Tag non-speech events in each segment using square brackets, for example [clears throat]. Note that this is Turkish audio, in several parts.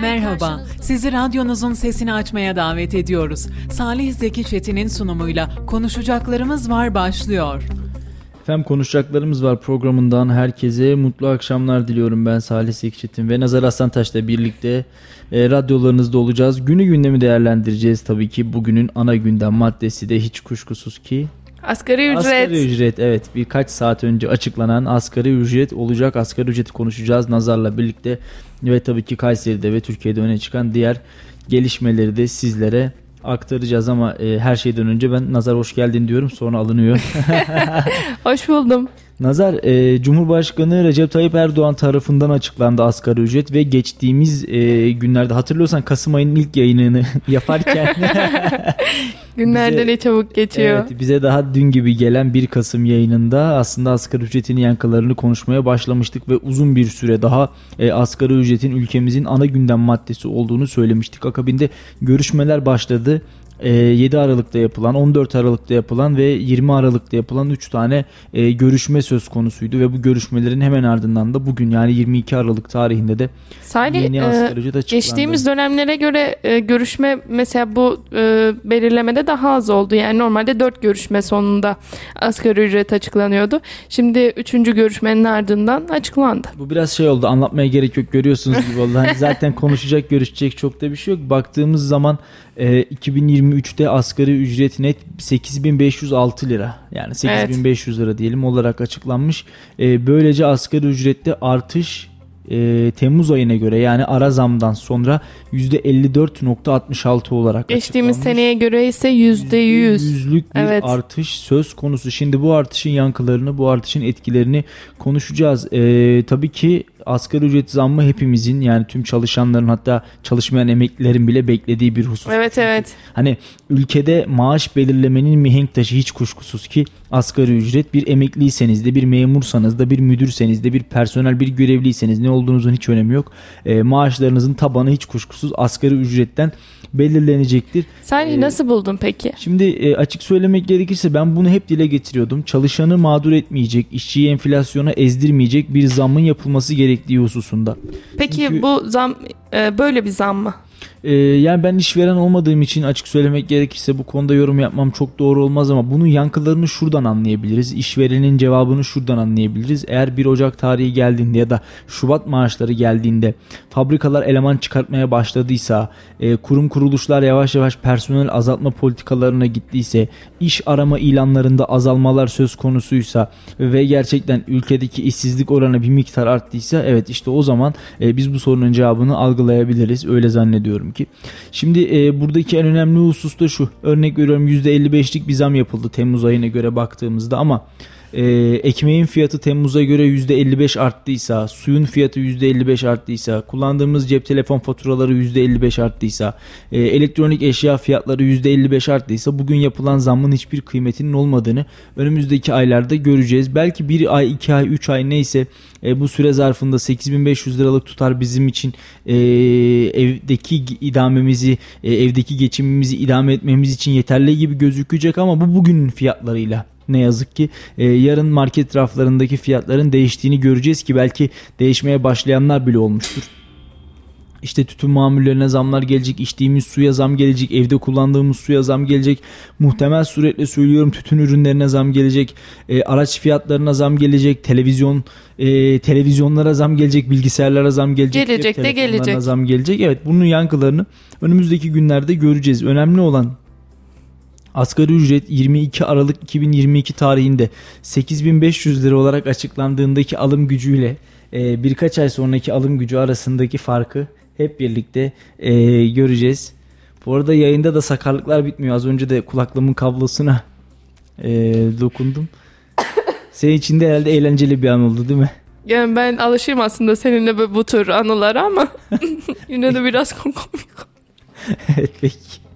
Merhaba, sizi radyonuzun sesini açmaya davet ediyoruz. Salih Zeki Çetin'in sunumuyla Konuşacaklarımız Var başlıyor. Efendim konuşacaklarımız var programından herkese mutlu akşamlar diliyorum ben Salih Zeki Çetin ve Nazar Aslantaş'la birlikte e, radyolarınızda olacağız. Günü gündemi değerlendireceğiz tabii ki bugünün ana gündem maddesi de hiç kuşkusuz ki Asgari ücret. Asgari ücret evet birkaç saat önce açıklanan asgari ücret olacak. Asgari ücreti konuşacağız Nazar'la birlikte ve tabii ki Kayseri'de ve Türkiye'de öne çıkan diğer gelişmeleri de sizlere aktaracağız ama e, her şeyden önce ben Nazar hoş geldin diyorum sonra alınıyor. [laughs] hoş buldum. Nazar, e, Cumhurbaşkanı Recep Tayyip Erdoğan tarafından açıklandı asgari ücret ve geçtiğimiz e, günlerde hatırlıyorsan Kasım ayının ilk yayınını [laughs] yaparken [laughs] Günlerde ne çabuk geçiyor. Evet, bize daha dün gibi gelen 1 Kasım yayınında aslında asgari ücretin yankılarını konuşmaya başlamıştık ve uzun bir süre daha e, asgari ücretin ülkemizin ana gündem maddesi olduğunu söylemiştik. Akabinde görüşmeler başladı. 7 ee, Aralık'ta yapılan, 14 Aralık'ta yapılan ve 20 Aralık'ta yapılan 3 tane e, görüşme söz konusuydu ve bu görüşmelerin hemen ardından da bugün yani 22 Aralık tarihinde de Salih, yeni asgari ücret açıklandı. Geçtiğimiz dönemlere göre e, görüşme mesela bu e, belirlemede daha az oldu. Yani normalde 4 görüşme sonunda asgari ücret açıklanıyordu. Şimdi 3. görüşmenin ardından açıklandı. Bu biraz şey oldu anlatmaya gerek yok görüyorsunuz gibi oldu. Hani [laughs] zaten konuşacak görüşecek çok da bir şey yok. Baktığımız zaman e, 2023'te asgari ücret net 8506 lira yani 8500 evet. lira diyelim olarak açıklanmış. E, böylece asgari ücrette artış e, Temmuz ayına göre yani ara zamdan sonra %54.66 olarak Geçtiğimiz seneye göre ise %100. Yüzlük bir evet. artış söz konusu. Şimdi bu artışın yankılarını, bu artışın etkilerini konuşacağız. E, tabii ki asgari ücret zammı hepimizin yani tüm çalışanların hatta çalışmayan emeklilerin bile beklediği bir husus. Evet Çünkü evet. Hani ülkede maaş belirlemenin mihenk taşı hiç kuşkusuz ki asgari ücret bir emekliyseniz de bir memursanız da bir müdürseniz de bir personel bir görevliyseniz ne olduğunuzun hiç önemi yok. E, maaşlarınızın tabanı hiç kuşkusuz asgari ücretten belirlenecektir. Sen ee, nasıl buldun peki? Şimdi e, açık söylemek gerekirse ben bunu hep dile getiriyordum. Çalışanı mağdur etmeyecek, işçiyi enflasyona ezdirmeyecek bir zammın yapılması gerektiği hususunda. Peki Çünkü, bu zam e, böyle bir zam mı? Ee, yani ben işveren olmadığım için açık söylemek gerekirse bu konuda yorum yapmam çok doğru olmaz ama bunun yankılarını şuradan anlayabiliriz. İşverenin cevabını şuradan anlayabiliriz. Eğer 1 Ocak tarihi geldiğinde ya da Şubat maaşları geldiğinde fabrikalar eleman çıkartmaya başladıysa, e, kurum kuruluşlar yavaş yavaş personel azaltma politikalarına gittiyse, iş arama ilanlarında azalmalar söz konusuysa ve gerçekten ülkedeki işsizlik oranı bir miktar arttıysa evet işte o zaman e, biz bu sorunun cevabını algılayabiliriz. Öyle zannediyorum düşünüyorum ki. Şimdi e, buradaki en önemli husus da şu. Örnek veriyorum %55'lik bir zam yapıldı Temmuz ayına göre baktığımızda ama e, ekmeğin fiyatı Temmuz'a göre %55 arttıysa, suyun fiyatı %55 arttıysa, kullandığımız cep telefon faturaları %55 arttıysa, e, elektronik eşya fiyatları %55 arttıysa bugün yapılan zammın hiçbir kıymetinin olmadığını önümüzdeki aylarda göreceğiz. Belki bir ay, iki ay, üç ay neyse e, bu süre zarfında 8500 liralık tutar bizim için e, evdeki idamemizi, e, evdeki geçimimizi idame etmemiz için yeterli gibi gözükecek ama bu bugünün fiyatlarıyla ne yazık ki e, yarın market raflarındaki fiyatların değiştiğini göreceğiz ki belki değişmeye başlayanlar bile olmuştur. İşte tütün mamullerine zamlar gelecek, içtiğimiz suya zam gelecek, evde kullandığımız suya zam gelecek. Muhtemel suretle söylüyorum tütün ürünlerine zam gelecek, e, araç fiyatlarına zam gelecek, televizyon e, televizyonlara zam gelecek, bilgisayarlara zam gelecek. Gelecek de gelecek. zam gelecek. Evet bunun yankılarını önümüzdeki günlerde göreceğiz. Önemli olan Asgari ücret 22 Aralık 2022 tarihinde 8500 lira olarak açıklandığındaki alım gücüyle e, birkaç ay sonraki alım gücü arasındaki farkı hep birlikte e, göreceğiz. Bu arada yayında da sakarlıklar bitmiyor. Az önce de kulaklığımın kablosuna e, dokundum. Senin için de herhalde eğlenceli bir an oldu değil mi? Yani ben alışayım aslında seninle bu tür anılara ama [laughs] yine de biraz komik. [laughs] evet peki.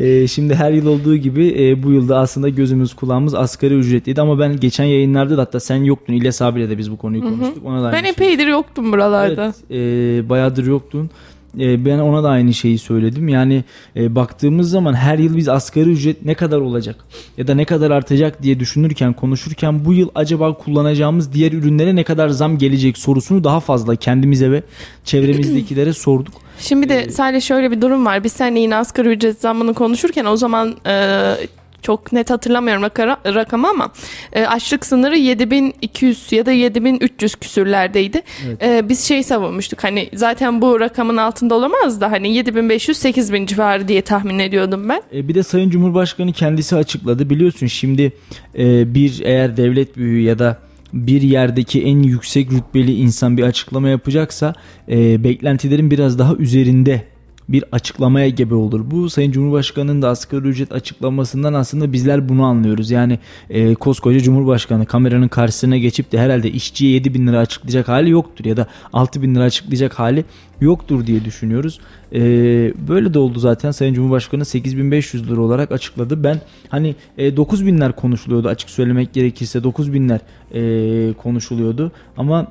E, şimdi her yıl olduğu gibi e, bu yılda aslında gözümüz kulağımız asgari ücretliydi ama ben geçen yayınlarda da hatta sen yoktun İlyas abiyle de biz bu konuyu konuştuk. Ona da ben epeydir şey. yoktum buralarda. Evet, e, bayağıdır yoktun. E, ben ona da aynı şeyi söyledim. Yani e, baktığımız zaman her yıl biz asgari ücret ne kadar olacak ya da ne kadar artacak diye düşünürken konuşurken bu yıl acaba kullanacağımız diğer ürünlere ne kadar zam gelecek sorusunu daha fazla kendimize ve çevremizdekilere [clears throat] sorduk. Şimdi de ee, sadece şöyle bir durum var. Biz seninle yine asgari ücret zammını konuşurken o zaman e, çok net hatırlamıyorum rakamı ama e, açlık sınırı 7200 ya da 7300 küsürlerdeydi. Evet. E, biz şey savunmuştuk hani zaten bu rakamın altında olamaz da hani 7500 8000 civarı diye tahmin ediyordum ben. E, bir de Sayın Cumhurbaşkanı kendisi açıkladı. Biliyorsun şimdi e, bir eğer devlet büyüğü ya da bir yerdeki en yüksek rütbeli insan bir açıklama yapacaksa e, beklentilerin biraz daha üzerinde bir açıklamaya gebe olur. Bu Sayın Cumhurbaşkanı'nın da asgari ücret açıklamasından aslında bizler bunu anlıyoruz. Yani e, koskoca Cumhurbaşkanı kameranın karşısına geçip de herhalde işçiye 7 bin lira açıklayacak hali yoktur ya da 6 bin lira açıklayacak hali yoktur diye düşünüyoruz. E, böyle de oldu zaten Sayın Cumhurbaşkanı 8500 lira olarak açıkladı. Ben hani e, 9 binler konuşuluyordu açık söylemek gerekirse 9 binler e, konuşuluyordu ama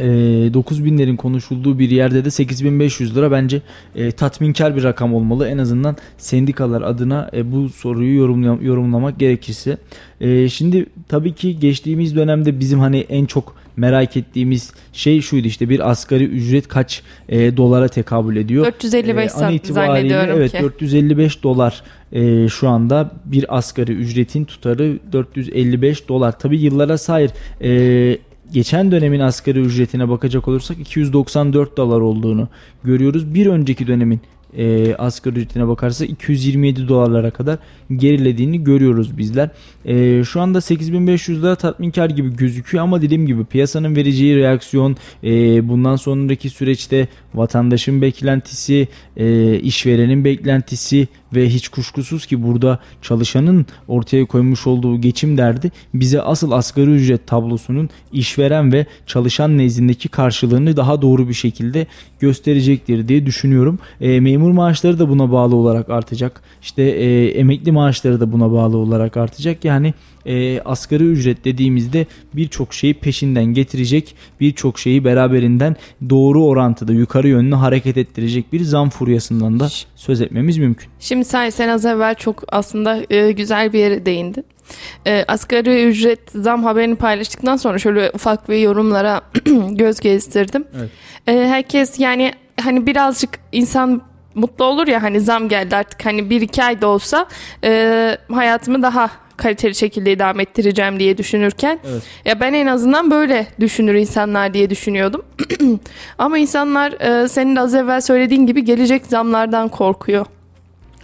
e, 9 binlerin konuşulduğu bir yerde de 8500 lira bence e, tatminkar bir rakam olmalı. En azından sendikalar adına e, bu soruyu yorumlam yorumlamak gerekirse. E, şimdi tabii ki geçtiğimiz dönemde bizim hani en çok merak ettiğimiz şey şuydu işte bir asgari ücret kaç e, dolara tekabül ediyor? 455 e, an itibariyle evet ki. 455 dolar e, şu anda bir asgari ücretin tutarı 455 dolar. Tabi yıllara sayır e, geçen dönemin asgari ücretine bakacak olursak 294 dolar olduğunu görüyoruz. Bir önceki dönemin e, asgari ücretine bakarsa 227 dolarlara kadar gerilediğini görüyoruz bizler. E, şu anda 8500 lira tatminkar gibi gözüküyor ama dediğim gibi piyasanın vereceği reaksiyon e, bundan sonraki süreçte vatandaşın beklentisi, e, işverenin beklentisi ve hiç kuşkusuz ki burada çalışanın ortaya koymuş olduğu geçim derdi bize asıl asgari ücret tablosunun işveren ve çalışan nezdindeki karşılığını daha doğru bir şekilde gösterecektir diye düşünüyorum. E, memur maaşları da buna bağlı olarak artacak. İşte e, emekli maaşları da buna bağlı olarak artacak. Yani e, asgari ücret dediğimizde birçok şeyi peşinden getirecek, birçok şeyi beraberinden doğru orantıda yukarı yönlü hareket ettirecek bir zam furyasından da söz etmemiz mümkün. Şimdi sen, sen az evvel çok aslında e, güzel bir yere değindin. E, asgari ücret zam haberini paylaştıktan sonra şöyle ufak bir yorumlara [clears throat] göz gezdirdim. Evet. E, herkes yani hani birazcık insan mutlu olur ya hani zam geldi artık hani bir iki ayda olsa e, hayatımı daha kaliteli şekilde idame ettireceğim diye düşünürken evet. ya ben en azından böyle düşünür insanlar diye düşünüyordum. [clears throat] Ama insanlar e, senin de az evvel söylediğin gibi gelecek zamlardan korkuyor.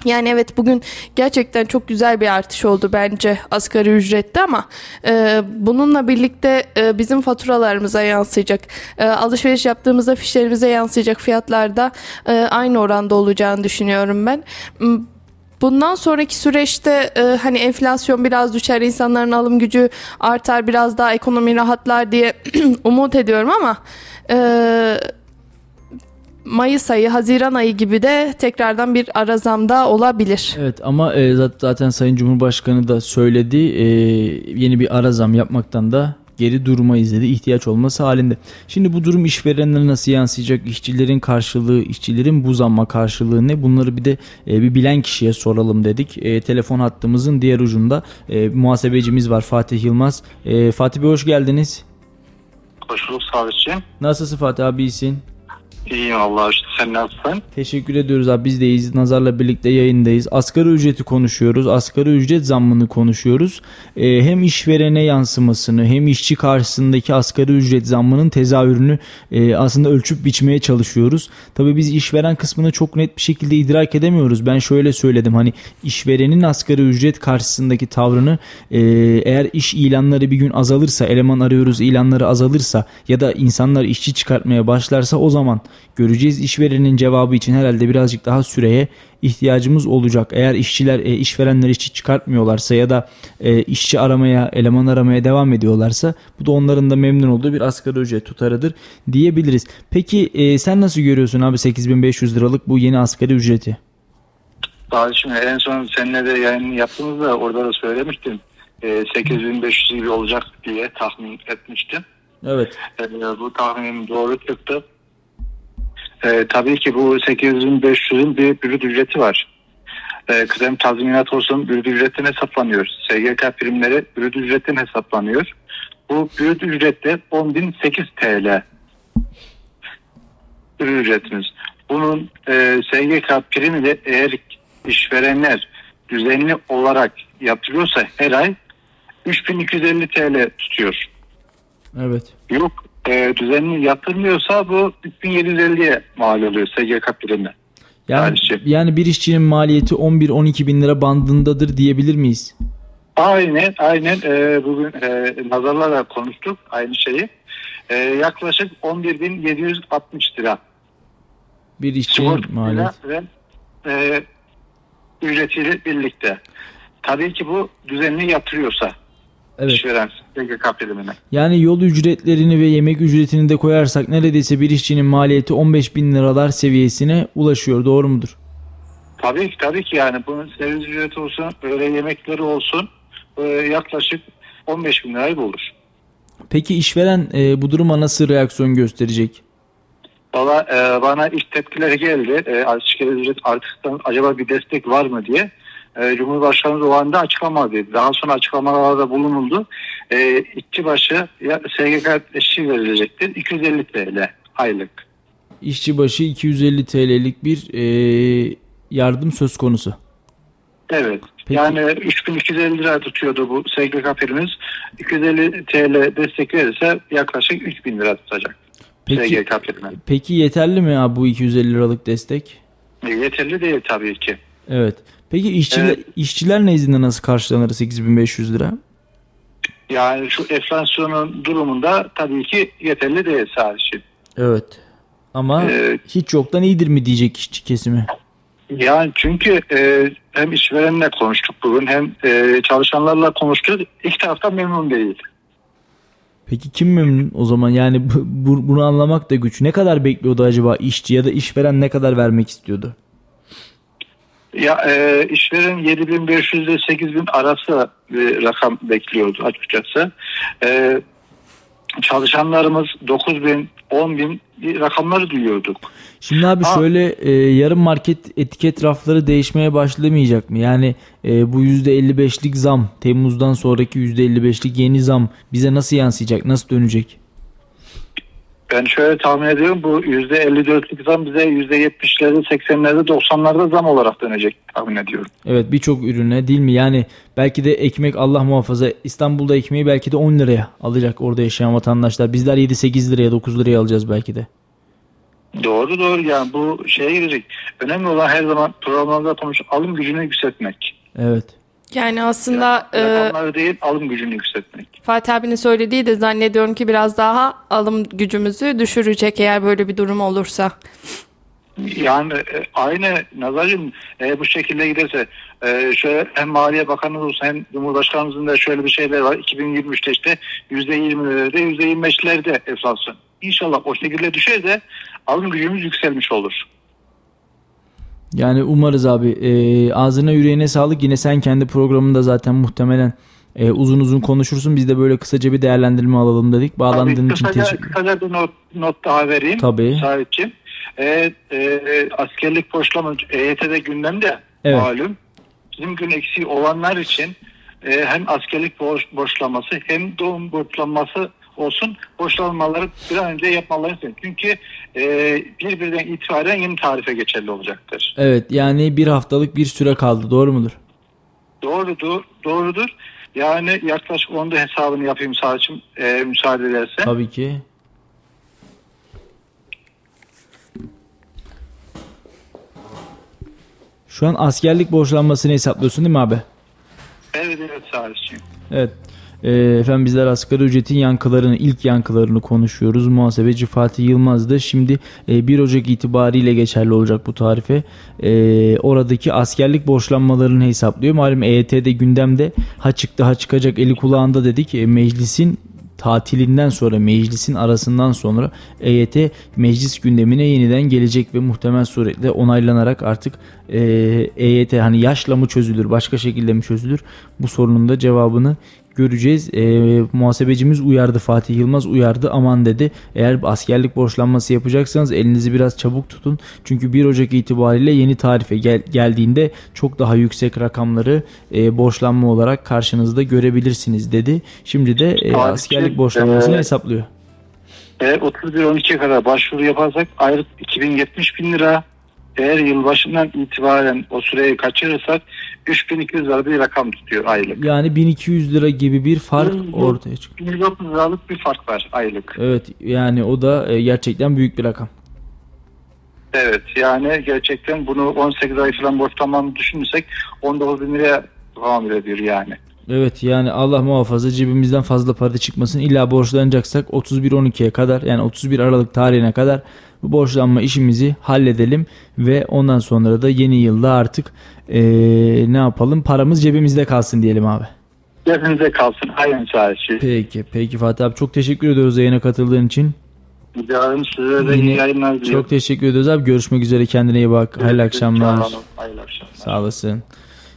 Yani evet bugün gerçekten çok güzel bir artış oldu bence asgari ücrette ama e, bununla birlikte e, bizim faturalarımıza yansıyacak. E, alışveriş yaptığımızda fişlerimize yansıyacak fiyatlarda e, aynı oranda olacağını düşünüyorum ben. Bundan sonraki süreçte e, hani enflasyon biraz düşer, insanların alım gücü artar, biraz daha ekonomi rahatlar diye [clears throat] umut ediyorum ama e, Mayıs ayı, Haziran ayı gibi de tekrardan bir arazamda olabilir. Evet ama e, zaten Sayın Cumhurbaşkanı da söyledi e, yeni bir arazam yapmaktan da geri durmayız dedi ihtiyaç olması halinde. Şimdi bu durum işverenlere nasıl yansıyacak? İşçilerin karşılığı, işçilerin bu zamma karşılığı ne? Bunları bir de e, bir bilen kişiye soralım dedik. E, telefon hattımızın diğer ucunda e, muhasebecimiz var Fatih Yılmaz. E, Fatih Bey hoş geldiniz. Hoş bulduk Sabitciğim. Nasılsın Fatih abi iyisin? İyiyim Allah işte sen nasılsın? Teşekkür ediyoruz abi biz deyiz. Nazar'la birlikte yayındayız. Asgari ücreti konuşuyoruz. Asgari ücret zammını konuşuyoruz. Ee, hem işverene yansımasını hem işçi karşısındaki asgari ücret zammının tezahürünü e, aslında ölçüp biçmeye çalışıyoruz. Tabii biz işveren kısmını çok net bir şekilde idrak edemiyoruz. Ben şöyle söyledim hani işverenin asgari ücret karşısındaki tavrını e, eğer iş ilanları bir gün azalırsa eleman arıyoruz ilanları azalırsa ya da insanlar işçi çıkartmaya başlarsa o zaman göreceğiz. İşverenin cevabı için herhalde birazcık daha süreye ihtiyacımız olacak. Eğer işçiler, e, işverenler işçi çıkartmıyorlarsa ya da e, işçi aramaya, eleman aramaya devam ediyorlarsa bu da onların da memnun olduğu bir asgari ücret tutarıdır diyebiliriz. Peki e, sen nasıl görüyorsun abi 8500 liralık bu yeni asgari ücreti? Daha şimdi en son seninle de yayın yaptığımızda orada da söylemiştim. E, 8500 gibi olacak diye tahmin etmiştim. Evet. E, bu tahminim doğru çıktı. E, tabii ki bu 8500'ün bir brüt ücreti var. E, kıdem tazminat olsun brüt ücretin hesaplanıyor. SGK primleri brüt ücretin hesaplanıyor. Bu brüt ücrette 10.008 TL ücretimiz. Bunun e, SGK primi de eğer işverenler düzenli olarak yaptırıyorsa her ay 3250 TL tutuyor. Evet. Yok e, düzenli yaptırmıyorsa bu 3750'ye mal oluyor SGK primi. Yani, yani bir işçinin maliyeti 11-12 bin lira bandındadır diyebilir miyiz? Aynen aynen e, bugün e, nazarlarla konuştuk aynı şeyi. E, yaklaşık 11.760 lira. Bir işçinin maliyeti. Ve e, ücretiyle birlikte. Tabii ki bu düzenli yatırıyorsa evet. işveren SGK primine. Yani yol ücretlerini ve yemek ücretini de koyarsak neredeyse bir işçinin maliyeti 15 bin liralar seviyesine ulaşıyor. Doğru mudur? Tabii ki tabii ki yani bunun servis ücreti olsun, öğle yemekleri olsun yaklaşık 15 bin lirayı bulur. Peki işveren e, bu duruma nasıl reaksiyon gösterecek? Valla e, bana ilk tepkiler geldi. E, asgari ücret artıktan acaba bir destek var mı diye. E, Cumhurbaşkanı o anda açıklamadı. Daha sonra açıklamalarda bulunuldu. E, işçi başı SGK eşi verilecektir. 250 TL aylık. İşçi başı 250 TL'lik bir e, yardım söz konusu. Evet. Peki. Yani 3250 lira tutuyordu bu SGK primimiz. 250 TL destek verirse yaklaşık 3000 lira tutacak. Peki, SGK primi. Peki yeterli mi abi bu 250 liralık destek? E, yeterli değil tabii ki. Evet. Peki işçiler, evet. işçiler nezdinde nasıl karşılanır 8500 lira? Yani şu enflasyonun durumunda tabii ki yeterli değil sadece. Evet. Ama ee, hiç yoktan iyidir mi diyecek işçi kesimi? Yani çünkü e, hem işverenle konuştuk bugün hem e, çalışanlarla konuştuk. İki taraftan memnun değil. Peki kim memnun o zaman? Yani bu, bunu anlamak da güç. Ne kadar bekliyordu acaba işçi ya da işveren ne kadar vermek istiyordu? Ya e, işveren 7500 ile 8000 arası bir rakam bekliyordu açıkçası. E, çalışanlarımız 9000, 10000 rakamları duyuyorduk. Şimdi abi ha. şöyle e, yarım market etiket rafları değişmeye başlamayacak mı? Yani e, bu %55'lik zam Temmuz'dan sonraki %55'lik yeni zam bize nasıl yansıyacak? Nasıl dönecek? Ben şöyle tahmin ediyorum bu %54'lük zam bize %70'lerde 80'lerde 90'larda zam olarak dönecek tahmin ediyorum. Evet birçok ürüne değil mi? Yani belki de ekmek Allah muhafaza İstanbul'da ekmeği belki de 10 liraya alacak orada yaşayan vatandaşlar. Bizler 7-8 liraya 9 liraya alacağız belki de. Doğru doğru yani bu şeye girecek. Önemli olan her zaman programlarda konuş alım gücünü yükseltmek. Evet. Yani aslında yani, e, değil alım gücünü yükseltmek. Fatih abinin söylediği de zannediyorum ki biraz daha alım gücümüzü düşürecek eğer böyle bir durum olursa. Yani e, aynı Nazar'cığım e, bu şekilde giderse e, şöyle hem Maliye Bakanımız olsun hem Cumhurbaşkanımızın da şöyle bir şeyler var. 2023'te işte %20'lerde %25'lerde enflasyon. İnşallah o şekilde düşer de alım gücümüz yükselmiş olur. Yani umarız abi. E, ağzına yüreğine sağlık. Yine sen kendi programında zaten muhtemelen e, uzun uzun konuşursun. Biz de böyle kısaca bir değerlendirme alalım dedik. Bağlandığın için teşekkür Kısaca bir not, not daha vereyim. Tabii. Sahipçim. E, e, askerlik borçlama EYT'de gündemde evet. malum. Bizim gün eksiği olanlar için e, hem askerlik borç, borçlaması hem doğum borçlanması olsun borçlanmaları bir an önce yapmaları istedim. Çünkü e, birbirinden itibaren yeni tarife geçerli olacaktır. Evet yani bir haftalık bir süre kaldı doğru mudur? Doğrudur, doğrudur. Yani yaklaşık onda hesabını yapayım sadece e, müsaade ederse. Tabii ki. Şu an askerlik borçlanmasını hesaplıyorsun değil mi abi? Evet evet sadece. Evet. E, efendim bizler asgari ücretin yankılarını, ilk yankılarını konuşuyoruz. Muhasebeci Fatih Yılmaz'dı. Şimdi e, 1 Ocak itibariyle geçerli olacak bu tarife. E, oradaki askerlik borçlanmalarını hesaplıyor. Malum EYT'de gündemde ha çıktı ha çıkacak eli kulağında dedik. E, meclisin tatilinden sonra meclisin arasından sonra EYT meclis gündemine yeniden gelecek ve muhtemel suretle onaylanarak artık e, EYT hani yaşla mı çözülür başka şekilde mi çözülür bu sorunun da cevabını göreceğiz. E, muhasebecimiz uyardı Fatih Yılmaz uyardı aman dedi. Eğer askerlik borçlanması yapacaksanız elinizi biraz çabuk tutun. Çünkü 1 Ocak itibariyle yeni tarife gel- geldiğinde çok daha yüksek rakamları e, borçlanma olarak karşınızda görebilirsiniz dedi. Şimdi de e, askerlik borçlanmasını e, hesaplıyor. Eğer 31-12'ye kadar başvuru yaparsak aylık 2070 bin lira eğer yılbaşından itibaren o süreyi kaçırırsak 3200 lira bir rakam tutuyor aylık. Yani 1200 lira gibi bir fark ortaya çıkıyor. 130 liralık bir fark var aylık. Evet yani o da e, gerçekten büyük bir rakam. Evet yani gerçekten bunu 18 ay falan borçlanmamı düşünürsek 19 bin liraya devam ediyor yani. Evet yani Allah muhafaza cebimizden fazla para çıkmasın. İlla borçlanacaksak 31-12'ye kadar yani 31 Aralık tarihine kadar bu borçlanma işimizi halledelim ve ondan sonra da yeni yılda artık ee, ne yapalım paramız cebimizde kalsın diyelim abi. Cebimizde kalsın aynen sadece. Peki peki Fatih abi çok teşekkür ediyoruz yayına katıldığın için. Rica size de iyi yayınlar diliyorum. Çok teşekkür ediyoruz abi görüşmek üzere kendine iyi bak. Hayırlı akşamlar. Hayırlı akşamlar. Sağ olasın.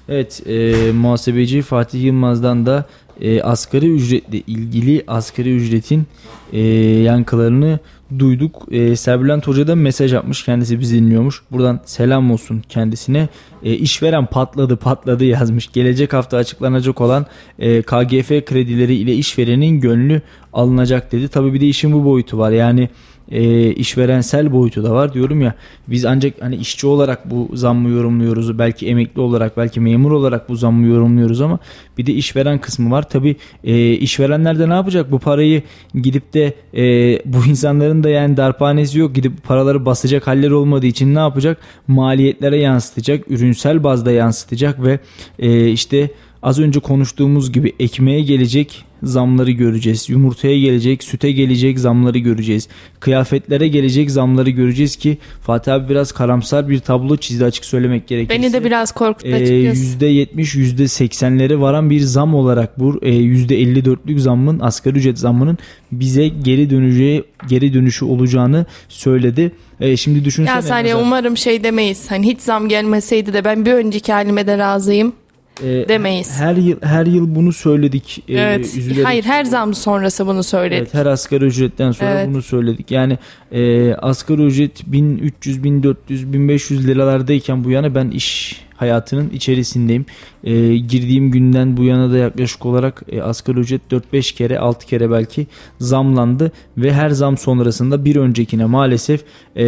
Evet e, muhasebeci Fatih Yılmaz'dan da e, asgari ücretle ilgili asgari ücretin e, yankılarını duyduk. E, Serbülent Hoca da mesaj atmış. Kendisi bizi dinliyormuş. Buradan selam olsun kendisine. E, işveren patladı patladı yazmış. Gelecek hafta açıklanacak olan e, KGF kredileri ile işverenin gönlü alınacak dedi. Tabii bir de işin bu boyutu var. Yani e, işverensel boyutu da var diyorum ya. Biz ancak hani işçi olarak bu zammı yorumluyoruz. Belki emekli olarak belki memur olarak bu zammı yorumluyoruz ama bir de işveren kısmı var. Tabi e, işverenler de ne yapacak? Bu parayı gidip de e, bu insanların da yani darphanesi yok. Gidip paraları basacak haller olmadığı için ne yapacak? Maliyetlere yansıtacak ürünsel bazda yansıtacak ve e, işte az önce konuştuğumuz gibi ekmeğe gelecek zamları göreceğiz. Yumurtaya gelecek, süte gelecek zamları göreceğiz. Kıyafetlere gelecek zamları göreceğiz ki Fatih abi biraz karamsar bir tablo çizdi açık söylemek gerekirse. Beni de biraz korkuttu ee, açıkçası. %70, %80'lere varan bir zam olarak bu e, %54'lük zammın asgari ücret zammının bize geri döneceği geri dönüşü olacağını söyledi. E, şimdi düşünsene. Ya Salih umarım şey demeyiz. Hani hiç zam gelmeseydi de ben bir önceki halime de razıyım e, demeyiz. Her yıl her yıl bunu söyledik. E, evet. Üzülerek. Hayır her zam sonrası bunu söyledik. Evet, her asgari ücretten sonra evet. bunu söyledik. Yani e, asgari ücret 1300, 1400, 1500 liralardayken bu yana ben iş hayatının içerisindeyim. E, girdiğim günden bu yana da yaklaşık olarak e, asgari ücret 4-5 kere 6 kere belki zamlandı ve her zam sonrasında bir öncekine maalesef e,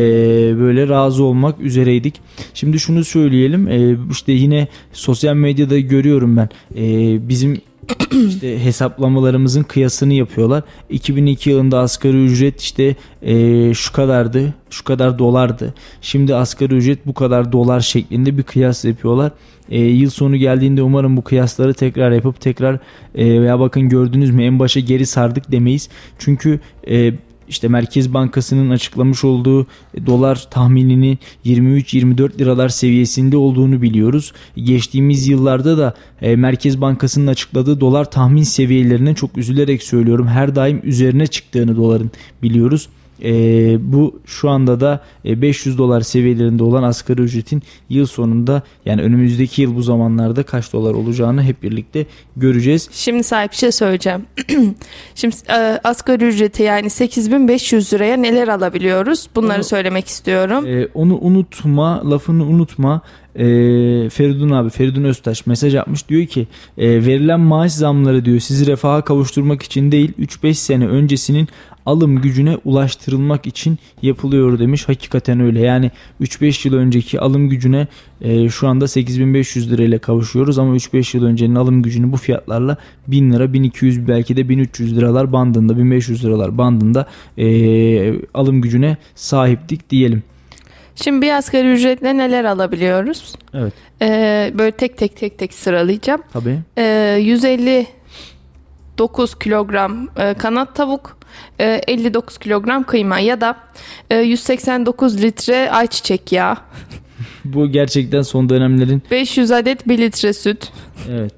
böyle razı olmak üzereydik. Şimdi şunu söyleyelim e, işte yine sosyal medyada görüyorum ben e, bizim [clears throat] işte hesaplamalarımızın kıyasını yapıyorlar. 2002 yılında asgari ücret işte e, şu kadardı, şu kadar dolardı. Şimdi asgari ücret bu kadar dolar şeklinde bir kıyas yapıyorlar. E, yıl sonu geldiğinde umarım bu kıyasları tekrar yapıp tekrar e, ya bakın gördünüz mü en başa geri sardık demeyiz. Çünkü e, işte Merkez Bankası'nın açıklamış olduğu e, dolar tahminini 23-24 liralar seviyesinde olduğunu biliyoruz. Geçtiğimiz yıllarda da e, Merkez Bankası'nın açıkladığı dolar tahmin seviyelerine çok üzülerek söylüyorum her daim üzerine çıktığını doların biliyoruz. E, bu şu anda da 500 e, dolar seviyelerinde olan asgari ücretin yıl sonunda yani önümüzdeki yıl bu zamanlarda kaç dolar olacağını hep birlikte göreceğiz. Şimdi sahip bir şey söyleyeceğim. [clears throat] Şimdi e, asgari ücreti yani 8500 liraya neler alabiliyoruz? Bunları onu, söylemek istiyorum. E, onu unutma, lafını unutma. E, Feridun abi, Feridun Öztaş mesaj atmış diyor ki e, verilen maaş zamları diyor sizi refaha kavuşturmak için değil 3-5 sene öncesinin alım gücüne ulaştırılmak için yapılıyor demiş. Hakikaten öyle. Yani 3-5 yıl önceki alım gücüne e, şu anda 8500 lirayla kavuşuyoruz ama 3-5 yıl öncenin alım gücünü bu fiyatlarla 1000 lira, 1200 belki de 1300 liralar bandında, 1500 liralar bandında e, alım gücüne sahiptik diyelim. Şimdi bir asgari ücretle neler alabiliyoruz? Evet. Ee, böyle tek tek tek tek sıralayacağım. Tabii. Ee, 150 9 kilogram e, kanat tavuk, e, 59 kilogram kıyma ya da e, 189 litre ayçiçek yağı. [laughs] Bu gerçekten son dönemlerin 500 adet 1 litre süt. Evet.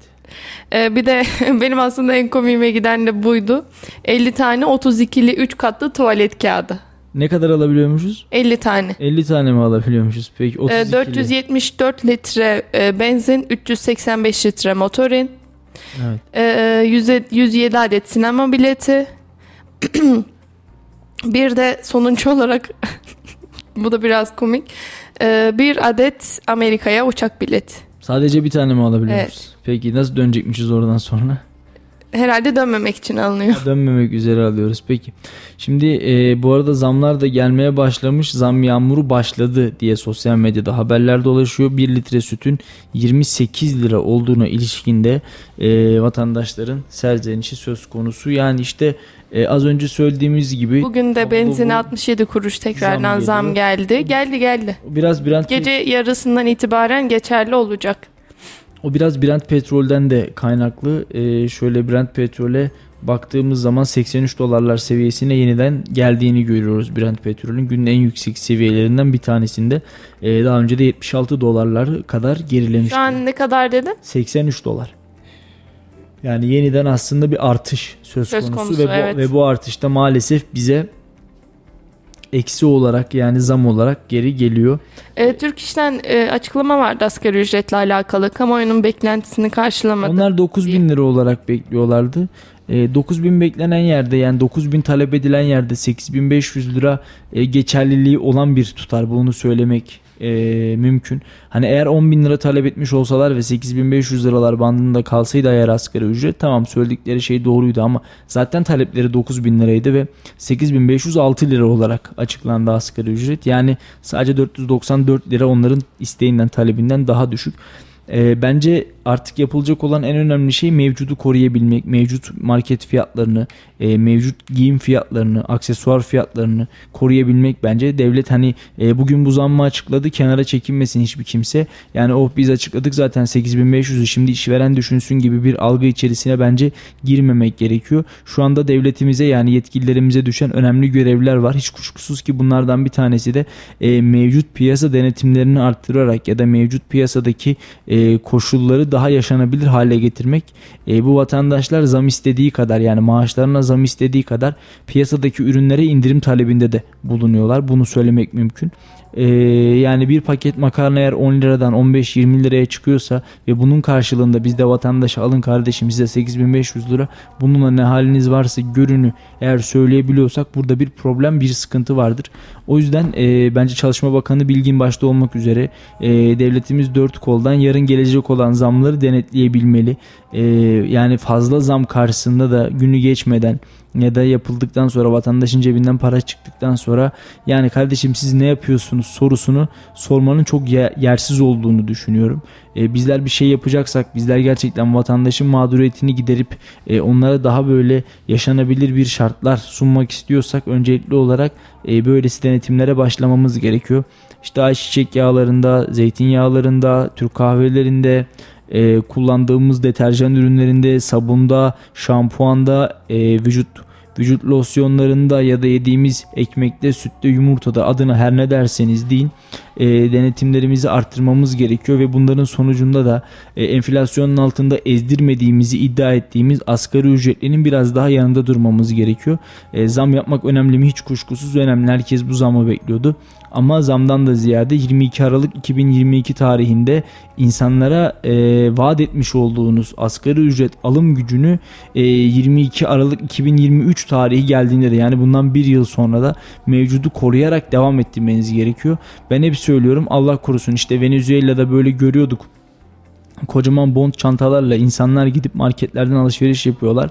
E, bir de [laughs] benim aslında en komiğime giden de buydu. 50 tane 32'li 3 katlı tuvalet kağıdı. Ne kadar alabiliyormuşuz? 50 tane. 50 tane mi alabiliyormuşuz? Peki 32 474 litre e, benzin, 385 litre motorin, Evet. Ee, 107 adet sinema bileti. [clears throat] bir de sonuncu olarak [laughs] bu da biraz komik. Ee, bir adet Amerika'ya uçak bileti. Sadece bir tane mi alabiliyoruz? Evet. Peki nasıl dönecekmişiz oradan sonra? Herhalde dönmemek için alınıyor. [laughs] Dönmemek üzere alıyoruz. Peki. Şimdi e, bu arada zamlar da gelmeye başlamış. Zam yağmuru başladı diye sosyal medyada haberler dolaşıyor. 1 litre sütün 28 lira olduğuna ilişkinde e, vatandaşların serzenişi söz konusu. Yani işte e, az önce söylediğimiz gibi. Bugün de benzine 67 kuruş tekrardan zam, zam geldi. Geldi geldi. Biraz Brent Gece yarısından itibaren geçerli olacak. O biraz Brent petrolden de kaynaklı. Ee, şöyle Brent petrole baktığımız zaman 83 dolarlar seviyesine yeniden geldiğini görüyoruz Brent petrolün. Günün en yüksek seviyelerinden bir tanesinde. Ee, daha önce de 76 dolarlar kadar gerilemişti. Şu an ne kadar dedin? 83 dolar. Yani yeniden aslında bir artış söz, söz konusu, konusu ve, bu, evet. ve bu artışta maalesef bize eksi olarak yani zam olarak geri geliyor. E, Türk İş'ten e, açıklama vardı asgari ücretle alakalı. Kamuoyunun beklentisini karşılamadı. Onlar 9 bin lira olarak bekliyorlardı. E, 9 bin beklenen yerde yani 9 bin talep edilen yerde 8500 lira e, geçerliliği olan bir tutar. Bunu söylemek e, mümkün. Hani eğer 10 bin lira talep etmiş olsalar ve 8500 liralar bandında kalsaydı eğer asgari ücret tamam söyledikleri şey doğruydu ama zaten talepleri 9 bin liraydı ve 8506 lira olarak açıklandı asgari ücret. Yani sadece 494 lira onların isteğinden talebinden daha düşük. E, bence artık yapılacak olan en önemli şey mevcudu koruyabilmek, mevcut market fiyatlarını, e, mevcut giyim fiyatlarını, aksesuar fiyatlarını koruyabilmek bence. Devlet hani e, bugün bu zammı açıkladı, kenara çekinmesin hiçbir kimse. Yani oh biz açıkladık zaten 8500'ü şimdi işveren düşünsün gibi bir algı içerisine bence girmemek gerekiyor. Şu anda devletimize yani yetkililerimize düşen önemli görevler var. Hiç kuşkusuz ki bunlardan bir tanesi de e, mevcut piyasa denetimlerini arttırarak ya da mevcut piyasadaki e, koşulları daha yaşanabilir hale getirmek. E, bu vatandaşlar zam istediği kadar yani maaşlarına zam istediği kadar piyasadaki ürünlere indirim talebinde de bulunuyorlar. Bunu söylemek mümkün. Ee, yani bir paket makarna eğer 10 liradan 15-20 liraya çıkıyorsa ve bunun karşılığında biz de vatandaşa alın kardeşim size 8500 lira bununla ne haliniz varsa görünü eğer söyleyebiliyorsak burada bir problem bir sıkıntı vardır. O yüzden e, bence Çalışma Bakanı Bilgin başta olmak üzere e, devletimiz dört koldan yarın gelecek olan zamları denetleyebilmeli. E, yani fazla zam karşısında da günü geçmeden ya da yapıldıktan sonra vatandaşın cebinden para çıktıktan sonra yani kardeşim siz ne yapıyorsunuz sorusunu sormanın çok yersiz olduğunu düşünüyorum. E, bizler bir şey yapacaksak bizler gerçekten vatandaşın mağduriyetini giderip e, onlara daha böyle yaşanabilir bir şartlar sunmak istiyorsak öncelikli olarak e, böylesi denetimlere başlamamız gerekiyor. İşte ayçiçek yağlarında, zeytinyağlarında, Türk kahvelerinde, e, kullandığımız deterjan ürünlerinde, sabunda, şampuanda, e, vücut vücut losyonlarında ya da yediğimiz ekmekte, sütte, yumurtada adına her ne derseniz deyin e, denetimlerimizi arttırmamız gerekiyor ve bunların sonucunda da e, enflasyonun altında ezdirmediğimizi iddia ettiğimiz asgari ücretlinin biraz daha yanında durmamız gerekiyor. E, zam yapmak önemli mi? Hiç kuşkusuz önemli. Herkes bu zamı bekliyordu. Ama zamdan da ziyade 22 Aralık 2022 tarihinde insanlara e, vaat etmiş olduğunuz asgari ücret alım gücünü e, 22 Aralık 2023 tarihi geldiğinde de yani bundan bir yıl sonra da mevcudu koruyarak devam ettirmeniz gerekiyor. Ben hep söylüyorum Allah korusun işte Venezuela'da böyle görüyorduk kocaman bond çantalarla insanlar gidip marketlerden alışveriş yapıyorlar.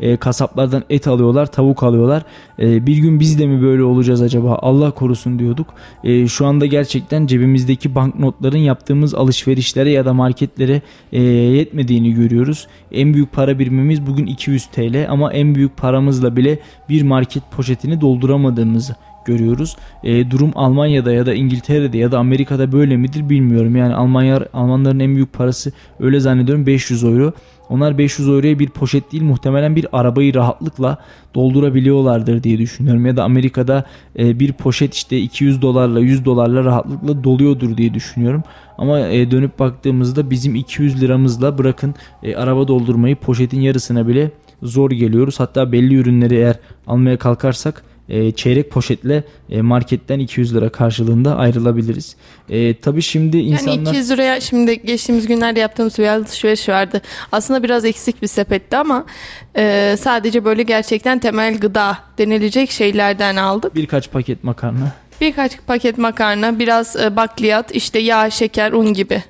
E, kasaplardan et alıyorlar, tavuk alıyorlar. E, bir gün biz de mi böyle olacağız acaba? Allah korusun diyorduk. E, şu anda gerçekten cebimizdeki banknotların yaptığımız alışverişlere ya da marketlere e, yetmediğini görüyoruz. En büyük para birimimiz bugün 200 TL ama en büyük paramızla bile bir market poşetini dolduramadığımızı görüyoruz. E, durum Almanya'da ya da İngiltere'de ya da Amerika'da böyle midir bilmiyorum. Yani Almanya Almanların en büyük parası öyle zannediyorum 500 euro. Onlar 500 euroya bir poşet değil muhtemelen bir arabayı rahatlıkla doldurabiliyorlardır diye düşünüyorum. Ya da Amerika'da e, bir poşet işte 200 dolarla 100 dolarla rahatlıkla doluyordur diye düşünüyorum. Ama e, dönüp baktığımızda bizim 200 liramızla bırakın e, araba doldurmayı poşetin yarısına bile zor geliyoruz. Hatta belli ürünleri eğer almaya kalkarsak e, çeyrek poşetle e, marketten 200 lira karşılığında ayrılabiliriz. E, tabii şimdi insanlar... Yani 200 liraya şimdi geçtiğimiz günlerde yaptığımız bir alışveriş vardı. Aslında biraz eksik bir sepetti ama e, sadece böyle gerçekten temel gıda denilecek şeylerden aldık. Birkaç paket makarna. Birkaç paket makarna, biraz e, bakliyat, işte yağ, şeker, un gibi.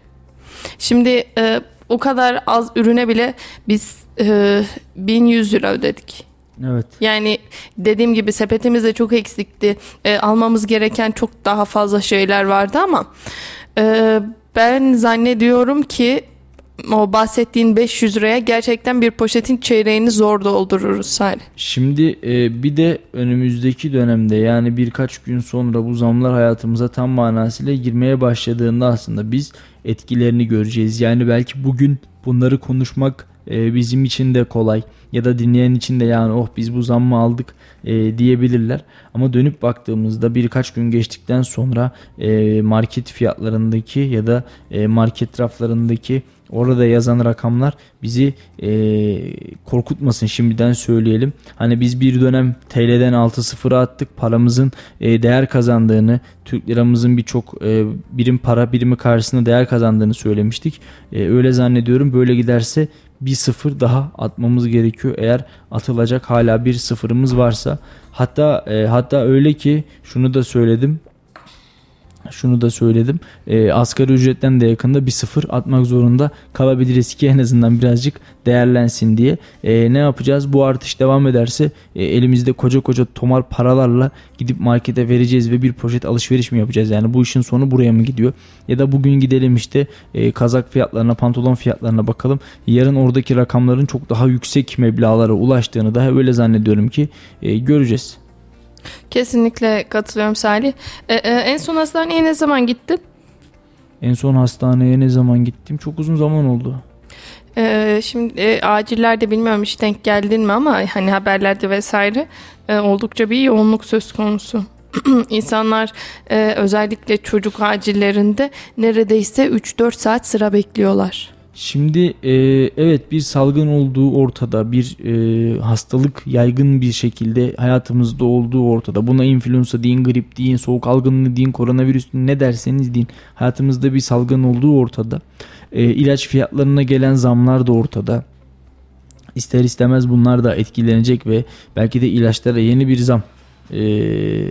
Şimdi e, o kadar az ürüne bile biz e, 1100 lira ödedik. Evet. Yani dediğim gibi sepetimiz de çok eksikti. E, almamız gereken çok daha fazla şeyler vardı ama e, ben zannediyorum ki o bahsettiğin 500 liraya gerçekten bir poşetin çeyreğini zor doldururuz Salih. Şimdi e, bir de önümüzdeki dönemde yani birkaç gün sonra bu zamlar hayatımıza tam manasıyla girmeye başladığında aslında biz etkilerini göreceğiz. Yani belki bugün bunları konuşmak e, bizim için de kolay ya da dinleyen için de yani oh biz bu zammı aldık e, diyebilirler. Ama dönüp baktığımızda birkaç gün geçtikten sonra e, market fiyatlarındaki ya da e, market raflarındaki orada yazan rakamlar bizi e, korkutmasın şimdiden söyleyelim. Hani biz bir dönem TL'den 6-0'a attık paramızın e, değer kazandığını Türk liramızın birçok e, birim para birimi karşısında değer kazandığını söylemiştik. E, öyle zannediyorum böyle giderse bir sıfır daha atmamız gerekiyor. Eğer atılacak hala bir sıfırımız varsa. Hatta e, hatta öyle ki şunu da söyledim şunu da söyledim. E, asgari ücretten de yakında bir sıfır atmak zorunda kalabiliriz ki en azından birazcık değerlensin diye. E, ne yapacağız? Bu artış devam ederse e, elimizde koca koca tomar paralarla gidip markete vereceğiz ve bir poşet alışveriş mi yapacağız? Yani bu işin sonu buraya mı gidiyor? Ya da bugün gidelim işte e, kazak fiyatlarına, pantolon fiyatlarına bakalım. Yarın oradaki rakamların çok daha yüksek meblağlara ulaştığını da öyle zannediyorum ki e, göreceğiz. Kesinlikle katılıyorum Salih. Ee, en son hastaneye ne zaman gittin? En son hastaneye ne zaman gittim? Çok uzun zaman oldu. Ee, şimdi e, acillerde bilmiyorum hiç denk geldin mi ama hani haberlerde vesaire e, oldukça bir yoğunluk söz konusu. [clears throat] İnsanlar e, özellikle çocuk acillerinde neredeyse 3-4 saat sıra bekliyorlar. Şimdi e, evet bir salgın olduğu ortada, bir e, hastalık yaygın bir şekilde hayatımızda olduğu ortada. Buna influenza deyin, grip deyin, soğuk algınlığı deyin, koronavirüs ne derseniz deyin. Hayatımızda bir salgın olduğu ortada. E, ilaç fiyatlarına gelen zamlar da ortada. İster istemez bunlar da etkilenecek ve belki de ilaçlara yeni bir zam e,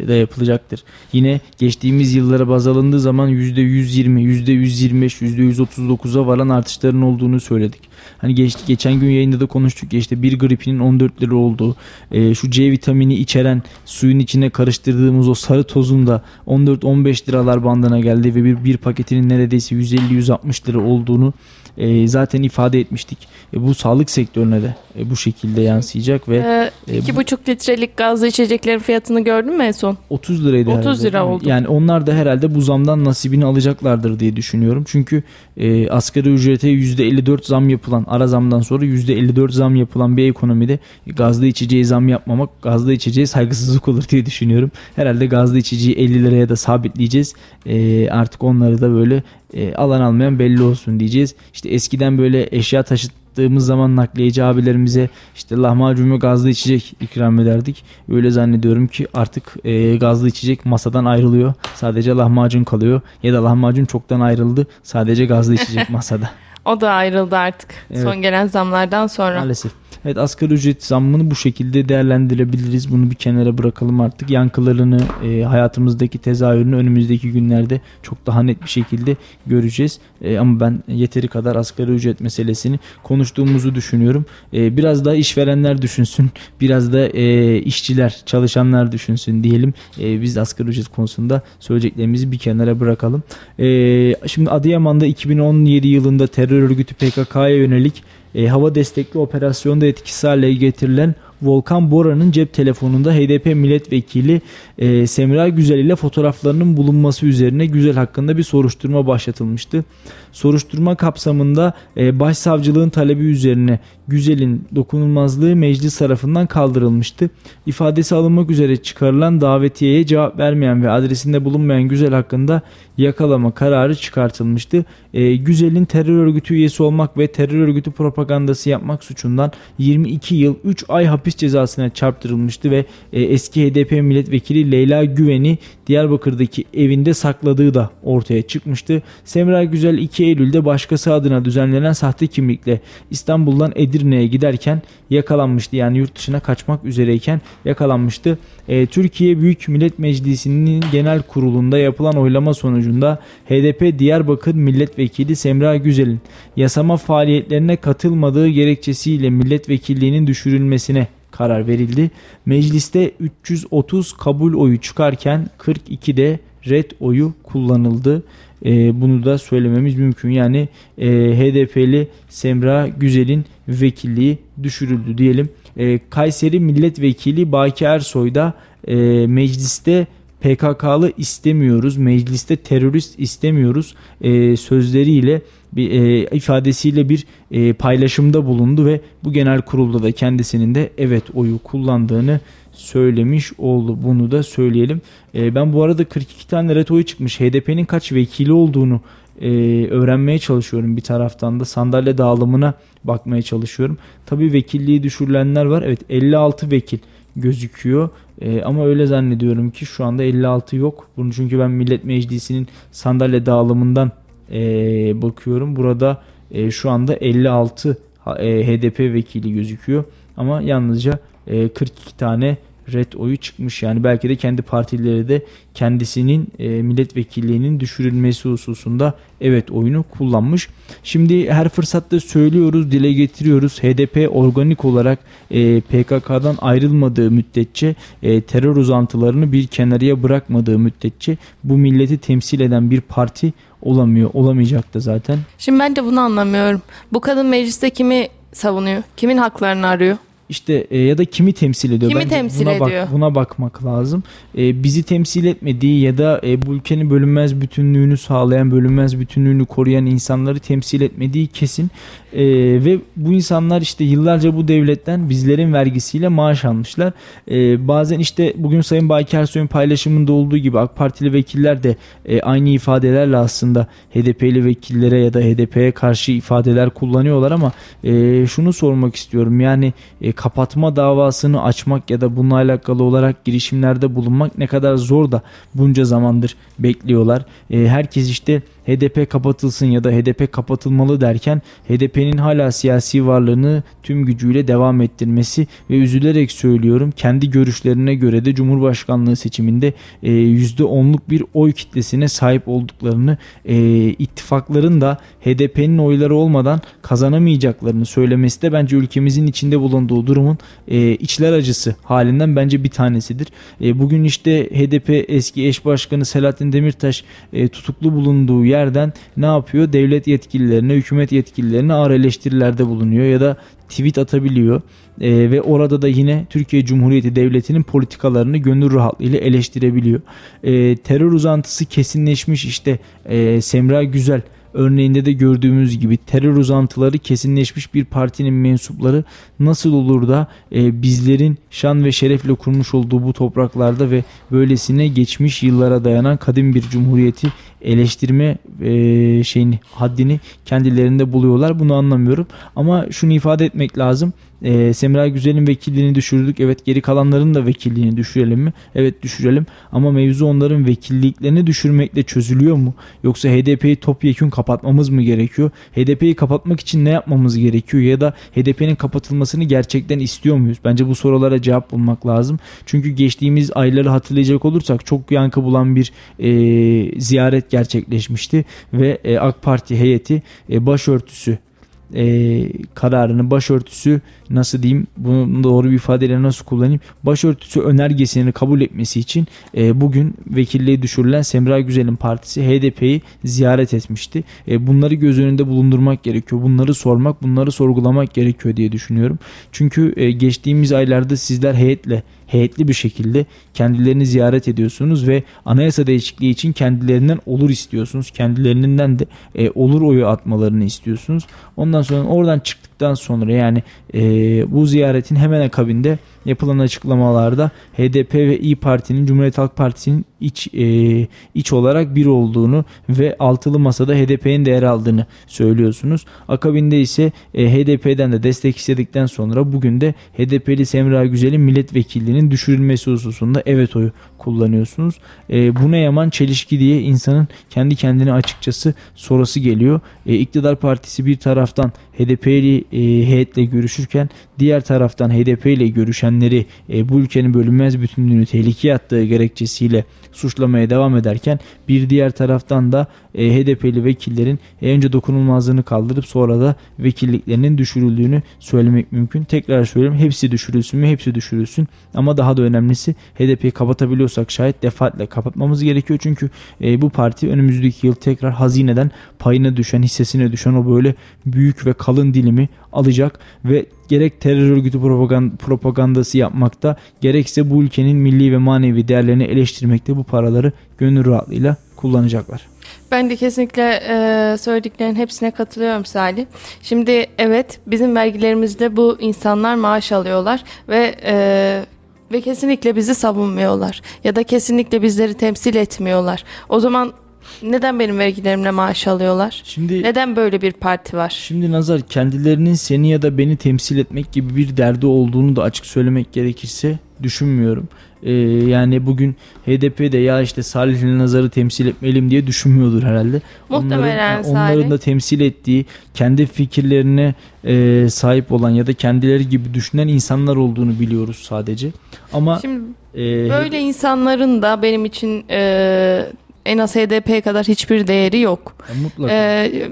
da yapılacaktır. Yine geçtiğimiz yıllara baz alındığı zaman %120, %125, %139'a varan artışların olduğunu söyledik. Hani geç, geçen gün yayında da konuştuk ya işte bir gripinin 14 lira olduğu, e, şu C vitamini içeren suyun içine karıştırdığımız o sarı tozun da 14-15 liralar bandına geldi ve bir, bir paketinin neredeyse 150-160 lira olduğunu e, zaten ifade etmiştik. E, bu sağlık sektörüne de e, bu şekilde yansıyacak ve ee, 2,5 e, litrelik gazlı içeceklerin fiyatını gördün mü en son? 30 liraydı 30 herhalde. lira oldu. Yani onlar da herhalde bu zamdan nasibini alacaklardır diye düşünüyorum. Çünkü e, asgari ücrete %54 zam yapılan ara zamdan sonra %54 zam yapılan bir ekonomide gazlı içeceği zam yapmamak gazlı içeceği saygısızlık olur diye düşünüyorum. Herhalde gazlı içeceği 50 liraya da sabitleyeceğiz. E, artık onları da böyle e, alan almayan belli olsun diyeceğiz. İşte eskiden böyle eşya taşıttığımız zaman nakliyeci abilerimize işte lahmacun ve gazlı içecek ikram ederdik. Öyle zannediyorum ki artık e, gazlı içecek masadan ayrılıyor. Sadece lahmacun kalıyor. Ya da lahmacun çoktan ayrıldı. Sadece gazlı içecek [laughs] masada. o da ayrıldı artık. Evet. Son gelen zamlardan sonra. Maalesef. Evet asgari ücret zammını bu şekilde değerlendirebiliriz. Bunu bir kenara bırakalım artık. Yankılarını, e, hayatımızdaki tezahürünü önümüzdeki günlerde çok daha net bir şekilde göreceğiz. E, ama ben yeteri kadar asgari ücret meselesini konuştuğumuzu düşünüyorum. E, biraz da işverenler düşünsün. Biraz da e, işçiler, çalışanlar düşünsün diyelim. E, biz asgari ücret konusunda söyleyeceklerimizi bir kenara bırakalım. E, şimdi Adıyaman'da 2017 yılında terör örgütü PKK'ya yönelik e, hava destekli operasyonda etkisiz hale getirilen Volkan Bora'nın cep telefonunda HDP milletvekili e, Semra Güzel ile fotoğraflarının bulunması üzerine Güzel hakkında bir soruşturma başlatılmıştı. Soruşturma kapsamında e, başsavcılığın talebi üzerine Güzel'in dokunulmazlığı meclis tarafından kaldırılmıştı. İfadesi alınmak üzere çıkarılan davetiyeye cevap vermeyen ve adresinde bulunmayan Güzel hakkında yakalama kararı çıkartılmıştı. E, Güzel'in terör örgütü üyesi olmak ve terör örgütü propagandası yapmak suçundan 22 yıl 3 ay hapis cezasına çarptırılmıştı ve e, eski HDP milletvekili Leyla Güven'i Diyarbakır'daki evinde sakladığı da ortaya çıkmıştı. Semra Güzel 2 Eylül'de başkası adına düzenlenen sahte kimlikle İstanbul'dan Edirne'ye giderken yakalanmıştı. Yani yurt dışına kaçmak üzereyken yakalanmıştı. E, Türkiye Büyük Millet Meclisi'nin genel kurulunda yapılan oylama sonucunda HDP Diyarbakır Milletvekili Semra Güzel'in yasama faaliyetlerine katılmadığı gerekçesiyle milletvekilliğinin düşürülmesine karar verildi. Mecliste 330 kabul oyu çıkarken 42'de red oyu kullanıldı. E, bunu da söylememiz mümkün. Yani e, HDP'li Semra Güzel'in vekilliği düşürüldü diyelim. E, Kayseri Milletvekili Baki Ersoy da e, mecliste PKK'lı istemiyoruz, mecliste terörist istemiyoruz e, sözleriyle bir e, ifadesiyle bir e, paylaşımda bulundu ve bu genel kurulda da kendisinin de evet oyu kullandığını söylemiş oldu. Bunu da söyleyelim. E, ben bu arada 42 tane ret oyu çıkmış. HDP'nin kaç vekili olduğunu e, öğrenmeye çalışıyorum bir taraftan da sandalye dağılımına bakmaya çalışıyorum. Tabii vekilliği düşürülenler var. Evet 56 vekil gözüküyor. E, ama öyle zannediyorum ki şu anda 56 yok. Bunu çünkü ben Millet Meclisi'nin sandalye dağılımından e, bakıyorum. Burada e, şu anda 56 e, HDP vekili gözüküyor. Ama yalnızca e, 42 tane red oyu çıkmış. Yani belki de kendi partileri de kendisinin e, milletvekilliğinin düşürülmesi hususunda evet oyunu kullanmış. Şimdi her fırsatta söylüyoruz, dile getiriyoruz. HDP organik olarak e, PKK'dan ayrılmadığı müddetçe e, terör uzantılarını bir kenarıya bırakmadığı müddetçe bu milleti temsil eden bir parti olamıyor. Olamayacak da zaten. Şimdi ben de bunu anlamıyorum. Bu kadın mecliste kimi savunuyor? Kimin haklarını arıyor? İşte e, ya da kimi temsil ediyor? Kimi Bence temsil buna ediyor? Bak, buna bakmak lazım. E, bizi temsil etmediği ya da e, bu ülkenin bölünmez bütünlüğünü sağlayan, bölünmez bütünlüğünü koruyan insanları temsil etmediği kesin. E, ve bu insanlar işte yıllarca bu devletten bizlerin vergisiyle maaş almışlar. E, bazen işte bugün Sayın Baki Ersoy'un paylaşımında olduğu gibi AK Partili vekiller de e, aynı ifadelerle aslında HDP'li vekillere ya da HDP'ye karşı ifadeler kullanıyorlar ama e, şunu sormak istiyorum. Yani e, kapatma davasını açmak ya da bununla alakalı olarak girişimlerde bulunmak ne kadar zor da bunca zamandır bekliyorlar. E, herkes işte HDP kapatılsın ya da HDP kapatılmalı derken HDP'nin hala siyasi varlığını tüm gücüyle devam ettirmesi ve üzülerek söylüyorum kendi görüşlerine göre de Cumhurbaşkanlığı seçiminde e, %10'luk bir oy kitlesine sahip olduklarını e, ittifakların da HDP'nin oyları olmadan kazanamayacaklarını söylemesi de bence ülkemizin içinde bulunduğu durumun e, içler acısı halinden bence bir tanesidir. E, bugün işte HDP eski eş başkanı Selahattin Demirtaş e, tutuklu bulunduğu yerden ne yapıyor? Devlet yetkililerine, hükümet yetkililerine ağır eleştirilerde bulunuyor ya da tweet atabiliyor. E, ve orada da yine Türkiye Cumhuriyeti Devleti'nin politikalarını gönül rahatlığıyla eleştirebiliyor. E, terör uzantısı kesinleşmiş işte e, Semra Güzel örneğinde de gördüğümüz gibi terör uzantıları kesinleşmiş bir partinin mensupları nasıl olur da e, bizlerin şan ve şerefle kurmuş olduğu bu topraklarda ve böylesine geçmiş yıllara dayanan kadim bir cumhuriyeti eleştirme e, şeyini haddini kendilerinde buluyorlar. Bunu anlamıyorum. Ama şunu ifade etmek lazım. E, Semra Güzel'in vekilliğini düşürdük. Evet geri kalanların da vekilliğini düşürelim mi? Evet düşürelim. Ama mevzu onların vekilliklerini düşürmekle çözülüyor mu? Yoksa HDP'yi topyekun kapatmamız mı gerekiyor? HDP'yi kapatmak için ne yapmamız gerekiyor? Ya da HDP'nin kapatılmasını gerçekten istiyor muyuz? Bence bu sorulara cevap bulmak lazım. Çünkü geçtiğimiz ayları hatırlayacak olursak çok yankı bulan bir e, ziyaret gerçekleşmişti ve e, AK Parti heyeti e, başörtüsü e, kararını başörtüsü nasıl diyeyim bunu doğru bir ifadeyle nasıl kullanayım başörtüsü önergesini kabul etmesi için e, bugün vekilliği düşürülen Semra Güzel'in partisi HDP'yi ziyaret etmişti. E, bunları göz önünde bulundurmak gerekiyor. Bunları sormak, bunları sorgulamak gerekiyor diye düşünüyorum. Çünkü e, geçtiğimiz aylarda sizler heyetle heyetli bir şekilde kendilerini ziyaret ediyorsunuz ve anayasa değişikliği için kendilerinden olur istiyorsunuz. Kendilerinden de e, olur oyu atmalarını istiyorsunuz. Ondan sonra oradan çıktıktan sonra yani e, bu ziyaretin hemen akabinde yapılan açıklamalarda HDP ve İyi Parti'nin Cumhuriyet Halk Partisi'nin iç e, iç olarak bir olduğunu ve altılı masada HDP'nin de yer aldığını söylüyorsunuz. Akabinde ise e, HDP'den de destek istedikten sonra bugün de HDP'li Semra Güzel'in milletvekilliğinin düşürülmesi hususunda evet oyu kullanıyorsunuz. E, bu ne yaman çelişki diye insanın kendi kendine açıkçası sorası geliyor. E, İktidar Partisi bir taraftan HDP'li e, heyetle görüşürken diğer taraftan HDP ile görüşenleri e, bu ülkenin bölünmez bütünlüğünü tehlikeye attığı gerekçesiyle suçlamaya devam ederken bir diğer taraftan da e, HDP'li vekillerin e, önce dokunulmazlığını kaldırıp sonra da vekilliklerinin düşürüldüğünü söylemek mümkün. Tekrar söylüyorum hepsi düşürülsün mü hepsi düşürülsün ama daha da önemlisi HDP'yi kapatabiliyorsak şayet defaatle kapatmamız gerekiyor. Çünkü e, bu parti önümüzdeki yıl tekrar hazineden payına düşen hissesine düşen o böyle büyük ve kalın dilimi alacak ve gerek terör örgütü propagandası yapmakta gerekse bu ülkenin milli ve manevi değerlerini eleştirmekte bu paraları gönül rahatlığıyla kullanacaklar. Ben de kesinlikle e, söylediklerin hepsine katılıyorum Salih. Şimdi evet bizim vergilerimizde bu insanlar maaş alıyorlar ve e, ve kesinlikle bizi savunmuyorlar ya da kesinlikle bizleri temsil etmiyorlar. O zaman neden benim vergilerimle maaş alıyorlar? Şimdi neden böyle bir parti var? Şimdi Nazar kendilerinin seni ya da beni temsil etmek gibi bir derdi olduğunu da açık söylemek gerekirse düşünmüyorum. Ee, yani bugün HDP'de ya işte Salih Nazar'ı temsil etmeliyim diye düşünmüyordur herhalde. Muhtemelen onların, onların da temsil ettiği kendi fikirlerine e, sahip olan ya da kendileri gibi düşünen insanlar olduğunu biliyoruz sadece. Ama Şimdi e, böyle insanların da benim için e, en az HDP kadar hiçbir değeri yok. Ya mutlaka. Ee,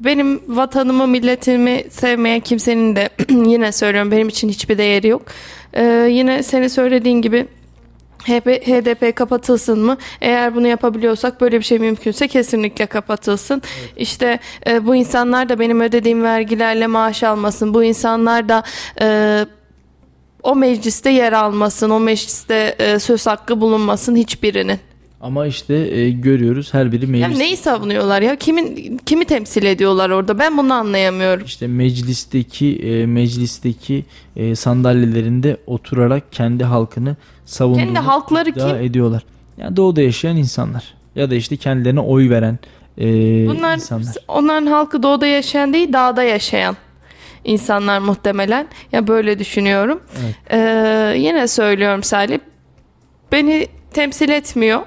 benim vatanımı, milletimi sevmeyen kimsenin de [clears throat] yine söylüyorum benim için hiçbir değeri yok. Ee, yine seni söylediğin gibi HDP kapatılsın mı? Eğer bunu yapabiliyorsak böyle bir şey mümkünse kesinlikle kapatılsın. Evet. İşte e, bu insanlar da benim ödediğim vergilerle maaş almasın. Bu insanlar da e, o mecliste yer almasın. O mecliste e, söz hakkı bulunmasın hiçbirinin. Ama işte e, görüyoruz her biri meclis. Ya neyi savunuyorlar ya? Kimin kimi temsil ediyorlar orada? Ben bunu anlayamıyorum. İşte meclisteki e, meclisteki e, sandalyelerinde oturarak kendi halkını savunduğunu kendi halkları kim? ediyorlar. Yani doğuda yaşayan insanlar ya da işte kendilerine oy veren e, Bunlar, insanlar. Onların halkı doğuda yaşayan değil, dağda yaşayan insanlar muhtemelen. Ya böyle düşünüyorum. Evet. Ee, yine söylüyorum Salih. Beni temsil etmiyor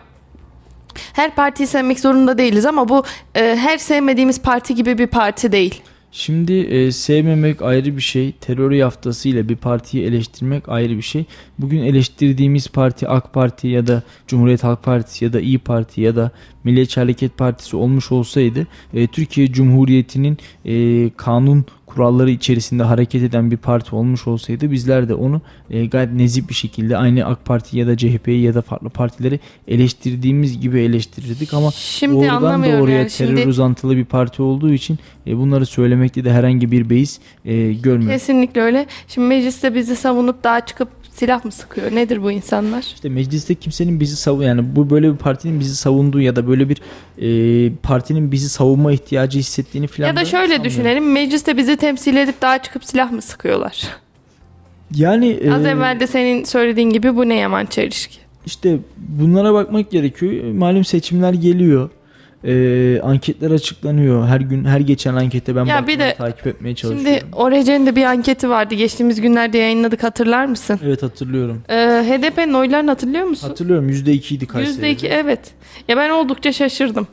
her partiyi sevmek zorunda değiliz ama bu e, her sevmediğimiz parti gibi bir parti değil. Şimdi e, sevmemek ayrı bir şey, terör yaftasıyla bir partiyi eleştirmek ayrı bir şey. Bugün eleştirdiğimiz parti AK Parti ya da Cumhuriyet Halk Partisi ya da İyi Parti ya da Milliyetçi Hareket Partisi olmuş olsaydı e, Türkiye Cumhuriyeti'nin e, kanun kuralları içerisinde hareket eden bir parti olmuş olsaydı bizler de onu e, gayet nezih bir şekilde aynı AK Parti ya da CHP'yi ya da farklı partileri eleştirdiğimiz gibi eleştirirdik ama Şimdi doğrudan doğruya yani. terör Şimdi... uzantılı bir parti olduğu için e, bunları söylemekte de herhangi bir beis e, görmüyorum. Kesinlikle öyle. Şimdi mecliste bizi savunup daha çıkıp silah mı sıkıyor? Nedir bu insanlar? İşte mecliste kimsenin bizi savun yani bu böyle bir partinin bizi savunduğu ya da böyle bir e, partinin bizi savunma ihtiyacı hissettiğini falan Ya da şöyle düşünelim. Mecliste bizi temsil edip daha çıkıp silah mı sıkıyorlar? Yani az e, evvel de senin söylediğin gibi bu ne yaman çelişki. İşte bunlara bakmak gerekiyor. Malum seçimler geliyor e, anketler açıklanıyor. Her gün her geçen ankette ben ya bir de, takip etmeye çalışıyorum. Şimdi Orecen'in de bir anketi vardı. Geçtiğimiz günlerde yayınladık hatırlar mısın? Evet hatırlıyorum. Ee, HDP'nin oylarını hatırlıyor musun? Hatırlıyorum. %2 idi Kayseri'de. %2 evet. Ya ben oldukça şaşırdım.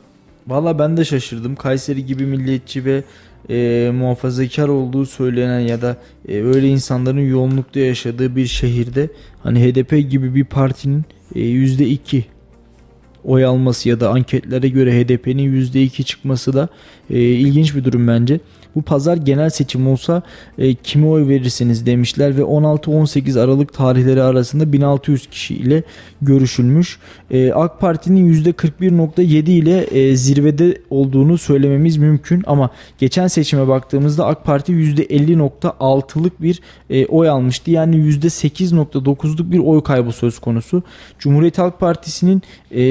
Valla ben de şaşırdım. Kayseri gibi milliyetçi ve e, muhafazakar olduğu söylenen ya da e, öyle insanların yoğunlukta yaşadığı bir şehirde hani HDP gibi bir partinin e, %2 oy alması ya da anketlere göre HDP'nin %2 çıkması da e, ilginç bir durum bence. Bu pazar genel seçim olsa e, kime oy verirsiniz demişler ve 16-18 Aralık tarihleri arasında 1600 kişi ile görüşülmüş. E, AK Parti'nin %41.7 ile e, zirvede olduğunu söylememiz mümkün ama geçen seçime baktığımızda AK Parti %50.6'lık bir e, oy almıştı. Yani %8.9'luk bir oy kaybı söz konusu. Cumhuriyet Halk Partisi'nin e,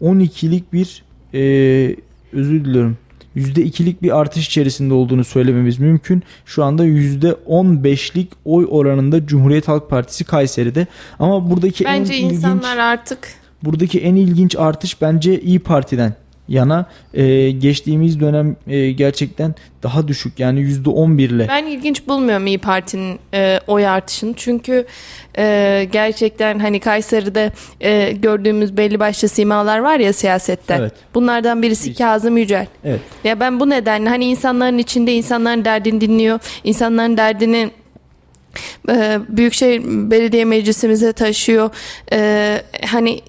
%12'lik bir e, özür diliyorum %2'lik bir artış içerisinde olduğunu söylememiz mümkün. Şu anda %15'lik oy oranında Cumhuriyet Halk Partisi Kayseri'de. Ama buradaki Bence en insanlar ilginç, artık buradaki en ilginç artış bence İyi Parti'den yana e, geçtiğimiz dönem e, gerçekten daha düşük yani yüzde on birle. Ben ilginç bulmuyorum İyi Parti'nin e, oy artışını çünkü e, gerçekten hani Kayseri'de e, gördüğümüz belli başlı simalar var ya siyasette. Evet. Bunlardan birisi Hiç. Kazım Yücel. Evet. Ya ben bu nedenle hani insanların içinde insanların derdini dinliyor, insanların derdini e, Büyükşehir Belediye Meclisimize taşıyor. E, hani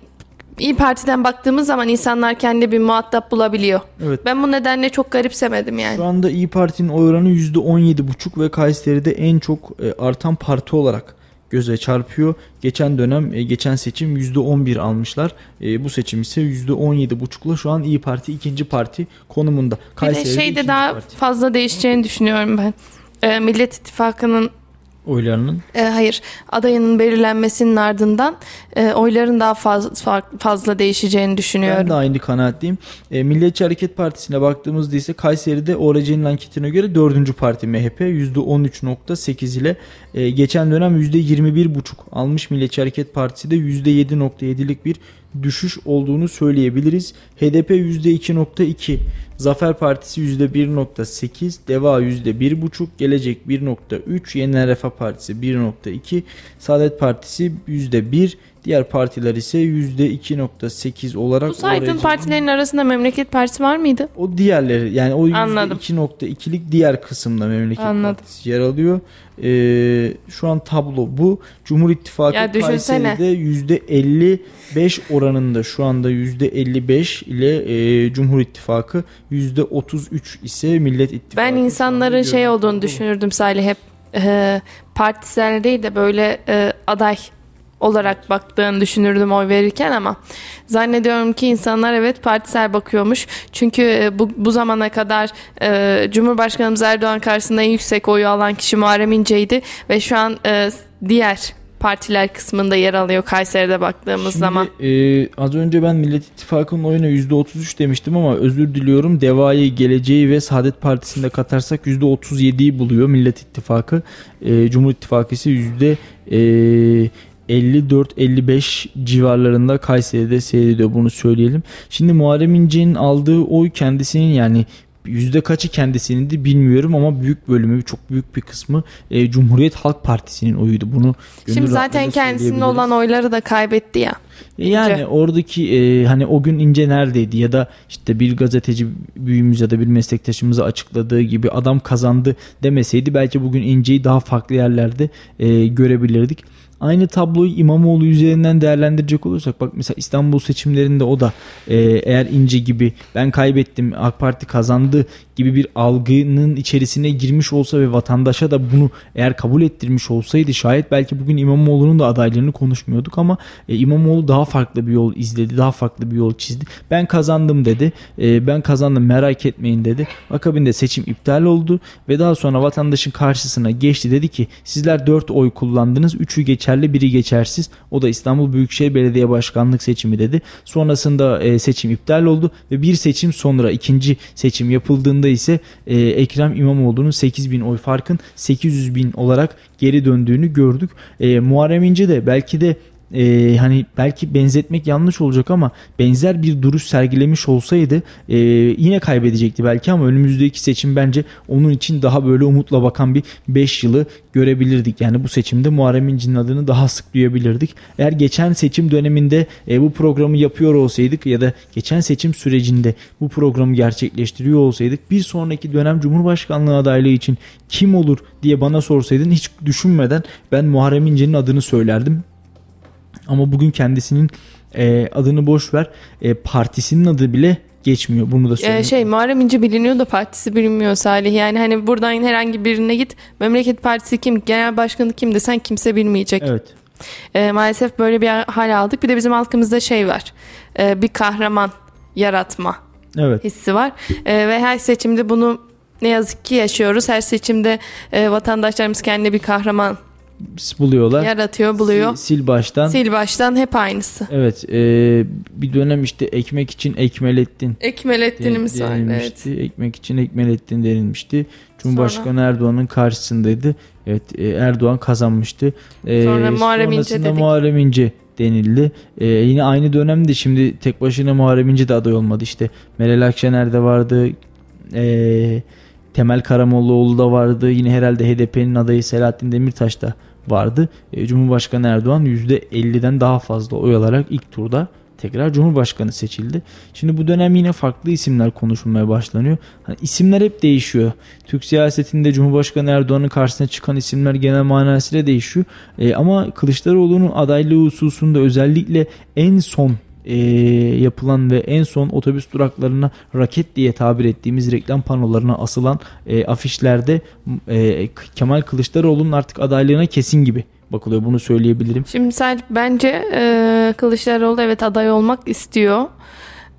İyi Parti'den baktığımız zaman insanlar kendi bir muhatap bulabiliyor. Evet. Ben bu nedenle çok garipsemedim yani. Şu anda İyi Parti'nin oy oranı %17,5 ve Kayseri'de en çok e, artan parti olarak göze çarpıyor. Geçen dönem, e, geçen seçim %11 almışlar. E, bu seçim ise %17,5'la şu an İyi Parti ikinci parti konumunda. Kayseri'de bir de şey de daha parti. fazla değişeceğini düşünüyorum ben. Millet İttifakı'nın oylarının? E, hayır. Adayının belirlenmesinin ardından e, oyların daha fazla fazla değişeceğini düşünüyorum. Ben de aynı kanaatliyim. E, Milliyetçi Hareket Partisi'ne baktığımızda ise Kayseri'de ORC'nin anketine göre dördüncü parti MHP %13.8 ile e, geçen dönem %21.5 almış Milliyetçi Hareket Partisi de %7.7'lik bir düşüş olduğunu söyleyebiliriz. HDP %2.2, Zafer Partisi %1.8, Deva %1.5, Gelecek 1.3, Yeniden Refah Partisi 1.2, Saadet Partisi %1, diğer partiler ise %2.8 olarak. Bu saydığın partilerin arasında Memleket Partisi var mıydı? O diğerleri yani o %2.2'lik diğer kısımda Memleket Anladım. Partisi yer alıyor. Ee, şu an tablo bu. Cumhur İttifakı ya Kayseri'de %55 oranında şu anda %55 ile e, Cumhur İttifakı %33 ise Millet İttifakı. Ben insanların şey olduğunu düşünürdüm Salih hep e, partisel değil de böyle e, aday olarak baktığını düşünürdüm oy verirken ama zannediyorum ki insanlar evet partisel bakıyormuş. Çünkü e, bu, bu zamana kadar e, Cumhurbaşkanımız Erdoğan karşısında en yüksek oyu alan kişi Muharrem İnce'ydi ve şu an e, diğer partiler kısmında yer alıyor Kayseri'de baktığımız Şimdi, zaman. E, az önce ben Millet İttifakı'nın oyuna %33 demiştim ama özür diliyorum. Deva'yı, Geleceği ve Saadet Partisi'nde katarsak %37'yi buluyor Millet İttifakı. E, Cumhur İttifakı ise yüzde e, 54-55 civarlarında Kayseri'de seyrediyor bunu söyleyelim. Şimdi Muharrem İnce'nin aldığı oy kendisinin yani yüzde kaçı kendisinin de bilmiyorum ama büyük bölümü çok büyük bir kısmı e, Cumhuriyet Halk Partisi'nin oyuydu. Bunu Şimdi zaten kendisinin olan oyları da kaybetti ya. E, yani İnce. oradaki e, hani o gün ince neredeydi ya da işte bir gazeteci büyüğümüz ya da bir meslektaşımıza açıkladığı gibi adam kazandı demeseydi belki bugün inceyi daha farklı yerlerde e, görebilirdik. Aynı tabloyu İmamoğlu üzerinden değerlendirecek olursak bak mesela İstanbul seçimlerinde o da e, eğer İnce gibi ben kaybettim AK Parti kazandı gibi bir algının içerisine girmiş olsa ve vatandaşa da bunu eğer kabul ettirmiş olsaydı şayet belki bugün İmamoğlu'nun da adaylarını konuşmuyorduk ama e, İmamoğlu daha farklı bir yol izledi, daha farklı bir yol çizdi. Ben kazandım dedi. E, ben kazandım merak etmeyin dedi. Akabinde seçim iptal oldu ve daha sonra vatandaşın karşısına geçti dedi ki sizler 4 oy kullandınız. 3'ü geçerli, biri geçersiz. O da İstanbul Büyükşehir Belediye Başkanlık seçimi dedi. Sonrasında e, seçim iptal oldu ve bir seçim sonra ikinci seçim yapıldığında ise e, Ekrem İmamoğlu'nun 8 bin oy farkın 800 bin olarak geri döndüğünü gördük. E, Muharrem İnce de belki de e, hani belki benzetmek yanlış olacak ama benzer bir duruş sergilemiş olsaydı e, yine kaybedecekti belki ama önümüzdeki seçim bence onun için daha böyle umutla bakan bir 5 yılı görebilirdik. Yani bu seçimde Muharrem İnce'nin adını daha sık duyabilirdik. Eğer geçen seçim döneminde e, bu programı yapıyor olsaydık ya da geçen seçim sürecinde bu programı gerçekleştiriyor olsaydık bir sonraki dönem Cumhurbaşkanlığı adaylığı için kim olur diye bana sorsaydın hiç düşünmeden ben Muharrem İnce'nin adını söylerdim. Ama bugün kendisinin e, adını boş ver e, partisinin adı bile geçmiyor. Bunu da ee, söyleyeyim. Ee, şey Muharrem İnce biliniyor da partisi bilinmiyor Salih. Yani hani buradan herhangi birine git. Memleket Partisi kim? Genel başkanı kim desen kimse bilmeyecek. Evet. Ee, maalesef böyle bir hal aldık. Bir de bizim halkımızda şey var. Ee, bir kahraman yaratma evet. hissi var. Ee, ve her seçimde bunu ne yazık ki yaşıyoruz. Her seçimde e, vatandaşlarımız kendine bir kahraman buluyorlar. Yaratıyor, buluyor. Sil, sil baştan. Sil baştan hep aynısı. Evet. E, bir dönem işte ekmek için ekmelettin. Ekmelettinimiz var. Evet. Ekmek için ekmelettin denilmişti. Cumhurbaşkanı Sonra... Erdoğan'ın karşısındaydı. Evet e, Erdoğan kazanmıştı. E, Sonra Muharrem İnce dedik. Muharrem İnce denildi. Ee, yine aynı dönemde şimdi tek başına Muharrem İnce de aday olmadı. İşte Meral Akşener de vardı. Ee, Temel Karamollaoğlu da vardı. Yine herhalde HDP'nin adayı Selahattin Demirtaş da vardı. Ee, Cumhurbaşkanı Erdoğan %50'den daha fazla oy alarak ilk turda tekrar Cumhurbaşkanı seçildi. Şimdi bu dönem yine farklı isimler konuşulmaya başlanıyor. Hani isimler hep değişiyor. Türk siyasetinde Cumhurbaşkanı Erdoğan'ın karşısına çıkan isimler genel manasıyla değişiyor. E, ama Kılıçdaroğlu'nun adaylığı hususunda özellikle en son e, yapılan ve en son otobüs duraklarına raket diye tabir ettiğimiz reklam panolarına asılan e, afişlerde e, Kemal Kılıçdaroğlu'nun artık adaylığına kesin gibi bakılıyor. Bunu söyleyebilirim. Şimdi sen bence e, Kılıçdaroğlu evet aday olmak istiyor.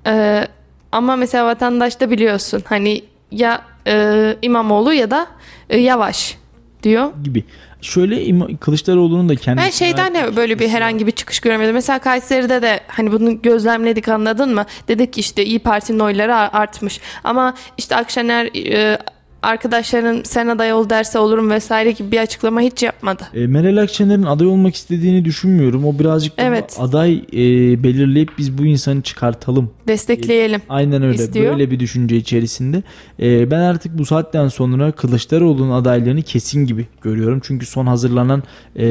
E, ama mesela vatandaş da biliyorsun hani ya e, İmamoğlu ya da e, Yavaş diyor. Gibi. Şöyle Kılıçdaroğlu'nun da kendisi... Ben şeyden de böyle bir herhangi bir çıkış göremedim. Mesela Kayseri'de de hani bunu gözlemledik anladın mı? Dedik ki işte İyi Parti'nin oyları artmış. Ama işte Akşener... E, arkadaşların sen aday ol derse olurum vesaire gibi bir açıklama hiç yapmadı. E, Meral Akşener'in aday olmak istediğini düşünmüyorum. O birazcık evet. aday e, belirleyip biz bu insanı çıkartalım. Destekleyelim. E, aynen öyle. İstiyor. Böyle bir düşünce içerisinde. E, ben artık bu saatten sonra Kılıçdaroğlu'nun adaylığını kesin gibi görüyorum. Çünkü son hazırlanan e,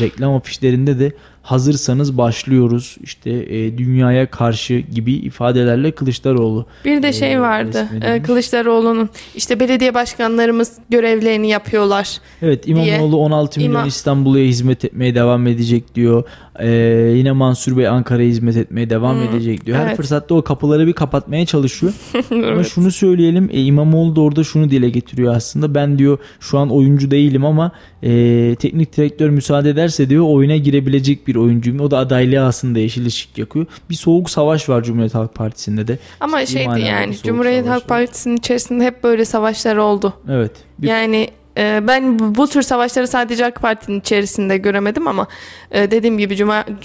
reklam afişlerinde de hazırsanız başlıyoruz işte e, dünyaya karşı gibi ifadelerle Kılıçdaroğlu. Bir de e, şey vardı e, Kılıçdaroğlu'nun işte belediye başkanlarımız görevlerini yapıyorlar. Evet İmamoğlu diye. 16 milyon İma... İstanbul'a hizmet etmeye devam edecek diyor. Ee, yine Mansur Bey Ankara'ya hizmet etmeye devam hmm, edecek diyor. Her evet. fırsatta o kapıları bir kapatmaya çalışıyor. [laughs] evet. Ama şunu söyleyelim e, İmamoğlu da orada şunu dile getiriyor aslında. Ben diyor şu an oyuncu değilim ama e, teknik direktör müsaade ederse diyor oyuna girebilecek bir oyuncuyum. O da adaylığı aslında yeşil ışık yakıyor. Bir soğuk savaş var Cumhuriyet Halk Partisi'nde de. Ama Ciddi şeydi yani Cumhuriyet Halk Partisi'nin içerisinde hep böyle savaşlar oldu. Evet. Bir... Yani ee, ben bu tür savaşları sadece AK Parti'nin içerisinde göremedim ama e, dediğim gibi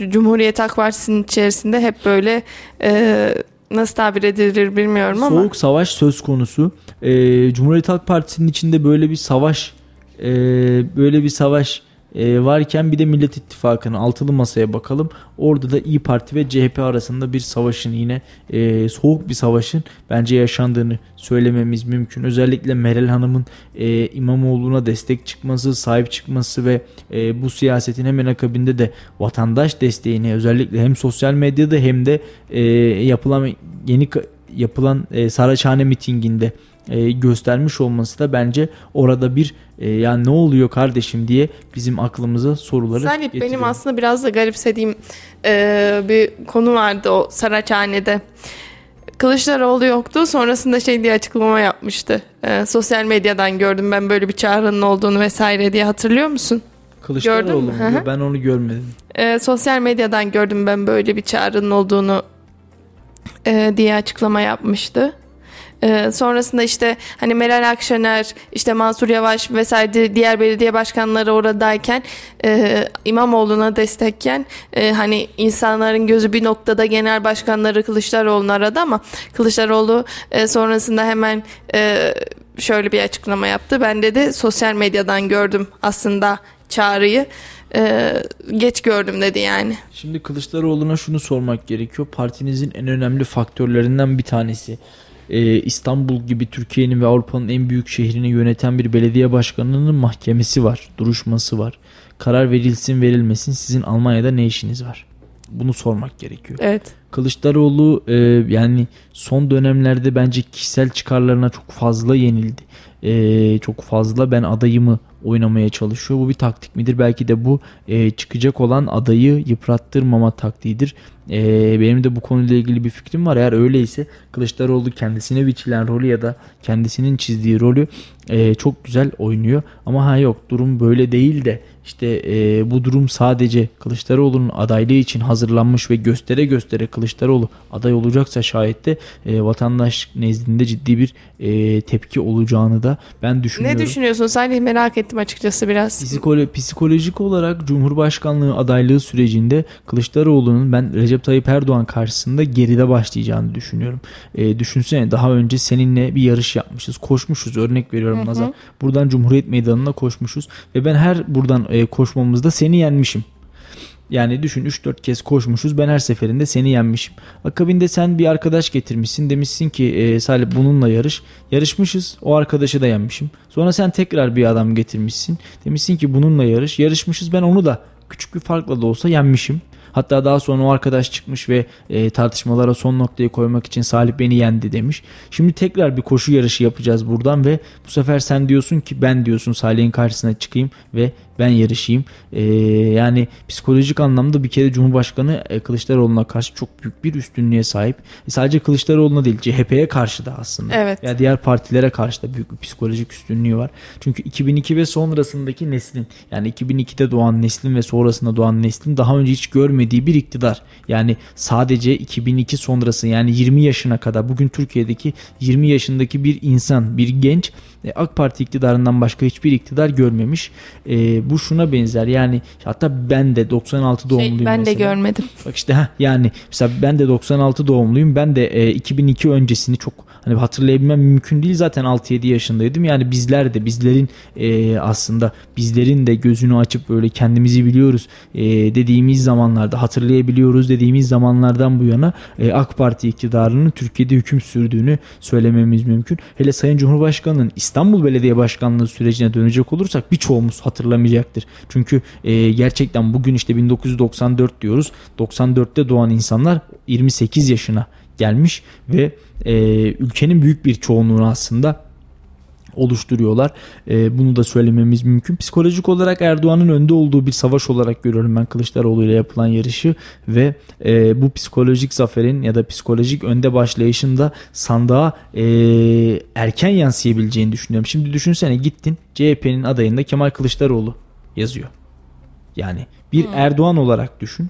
Cumhuriyet AK Partisi'nin içerisinde hep böyle e, nasıl tabir edilir bilmiyorum ama. Soğuk savaş söz konusu. Ee, Cumhuriyet Halk Partisi'nin içinde böyle bir savaş e, böyle bir savaş e, varken bir de Millet İttifakı'nın altılı masaya bakalım. Orada da İyi Parti ve CHP arasında bir savaşın yine e, soğuk bir savaşın bence yaşandığını söylememiz mümkün. Özellikle Meral Hanım'ın e, İmamoğlu'na destek çıkması, sahip çıkması ve e, bu siyasetin hemen akabinde de vatandaş desteğini özellikle hem sosyal medyada hem de e, yapılan yeni yapılan e, Saraçhane mitinginde e, göstermiş olması da bence orada bir e, yani ne oluyor kardeşim diye bizim aklımıza soruları Salih getiriyor. benim aslında biraz da garipsediğim e, bir konu vardı o Saraçhane'de. Kılıçdaroğlu yoktu. Sonrasında şey diye açıklama yapmıştı. E, sosyal medyadan gördüm ben böyle bir çağrının olduğunu vesaire diye hatırlıyor musun? Kılıçdaroğlu mu? Ben onu görmedim. E, sosyal medyadan gördüm ben böyle bir çağrının olduğunu e, diye açıklama yapmıştı. Ee, sonrasında işte hani Meral Akşener, işte Mansur Yavaş vesaire diğer belediye başkanları oradayken e, İmamoğlu'na destekken e, hani insanların gözü bir noktada genel başkanları Kılıçdaroğlu'nu aradı ama Kılıçdaroğlu e, sonrasında hemen e, şöyle bir açıklama yaptı. Ben dedi sosyal medyadan gördüm aslında çağrıyı. Ee, geç gördüm dedi yani. Şimdi Kılıçdaroğlu'na şunu sormak gerekiyor. Partinizin en önemli faktörlerinden bir tanesi e, İstanbul gibi Türkiye'nin ve Avrupa'nın en büyük şehrini yöneten bir belediye başkanının mahkemesi var, duruşması var. Karar verilsin verilmesin sizin Almanya'da ne işiniz var? Bunu sormak gerekiyor. Evet. Kılıçdaroğlu e, yani son dönemlerde bence kişisel çıkarlarına çok fazla yenildi. E, çok fazla ben adayımı oynamaya çalışıyor. Bu bir taktik midir? Belki de bu e, çıkacak olan adayı yıprattırmama taktiğidir. E, benim de bu konuyla ilgili bir fikrim var. Eğer öyleyse Kılıçdaroğlu kendisine biçilen rolü ya da kendisinin çizdiği rolü e, çok güzel oynuyor. Ama ha yok durum böyle değil de işte e, bu durum sadece Kılıçdaroğlu'nun adaylığı için hazırlanmış ve göstere göstere Kılıçdaroğlu aday olacaksa şayet de e, vatandaş nezdinde ciddi bir e, tepki olacağını da ben düşünüyorum. Ne düşünüyorsun Salih merak ettim açıkçası biraz. Psikolo psikolojik olarak Cumhurbaşkanlığı adaylığı sürecinde Kılıçdaroğlu'nun ben Recep Tayyip Erdoğan karşısında geride başlayacağını düşünüyorum. E, düşünsene daha önce seninle bir yarış yapmışız. Koşmuşuz örnek veriyorum Nazar. Buradan Cumhuriyet Meydanı'na koşmuşuz ve ben her buradan e, koşmamızda seni yenmişim. Yani düşün 3-4 kez koşmuşuz ben her seferinde seni yenmişim. Akabinde sen bir arkadaş getirmişsin demişsin ki e, Salih bununla yarış. Yarışmışız o arkadaşı da yenmişim. Sonra sen tekrar bir adam getirmişsin. Demişsin ki bununla yarış. Yarışmışız ben onu da küçük bir farkla da olsa yenmişim. Hatta daha sonra o arkadaş çıkmış ve e, tartışmalara son noktayı koymak için Salih beni yendi demiş. Şimdi tekrar bir koşu yarışı yapacağız buradan ve bu sefer sen diyorsun ki ben diyorsun Salih'in karşısına çıkayım ve ben yarışayım. Ee, yani psikolojik anlamda bir kere Cumhurbaşkanı e, Kılıçdaroğlu'na karşı çok büyük bir üstünlüğe sahip. E, sadece Kılıçdaroğlu'na değil CHP'ye karşı da aslında. Evet. Ya diğer partilere karşı da büyük bir psikolojik üstünlüğü var. Çünkü 2002 ve sonrasındaki neslin yani 2002'de doğan neslin ve sonrasında doğan neslin daha önce hiç görmediği bir iktidar. Yani sadece 2002 sonrası yani 20 yaşına kadar bugün Türkiye'deki 20 yaşındaki bir insan, bir genç e, AK Parti iktidarından başka hiçbir iktidar görmemiş. E, bu şuna benzer yani hatta ben de 96 şey, doğumluyum şey, ben mesela. de görmedim. Bak işte ha yani mesela ben de 96 doğumluyum. Ben de e, 2002 öncesini çok hani hatırlayabilmem mümkün değil. Zaten 6-7 yaşındaydım. Yani bizler de bizlerin e, aslında bizlerin de gözünü açıp böyle kendimizi biliyoruz e, dediğimiz zamanlarda hatırlayabiliyoruz dediğimiz zamanlardan bu yana e, AK Parti iktidarının Türkiye'de hüküm sürdüğünü söylememiz mümkün. Hele Sayın Cumhurbaşkanı'nın İstanbul Belediye Başkanlığı sürecine dönecek olursak birçoğumuz hatırlamayacaktır. Çünkü e, gerçekten bugün işte 1994 diyoruz. 94'te doğan insanlar 28 yaşına gelmiş ve e, ülkenin büyük bir çoğunluğunu aslında oluşturuyorlar. E, bunu da söylememiz mümkün. Psikolojik olarak Erdoğan'ın önde olduğu bir savaş olarak görüyorum ben Kılıçdaroğlu ile yapılan yarışı ve e, bu psikolojik zaferin ya da psikolojik önde başlayışın da sandığa e, erken yansıyabileceğini düşünüyorum. Şimdi düşünsene gittin CHP'nin adayında Kemal Kılıçdaroğlu yazıyor. Yani bir hmm. Erdoğan olarak düşün.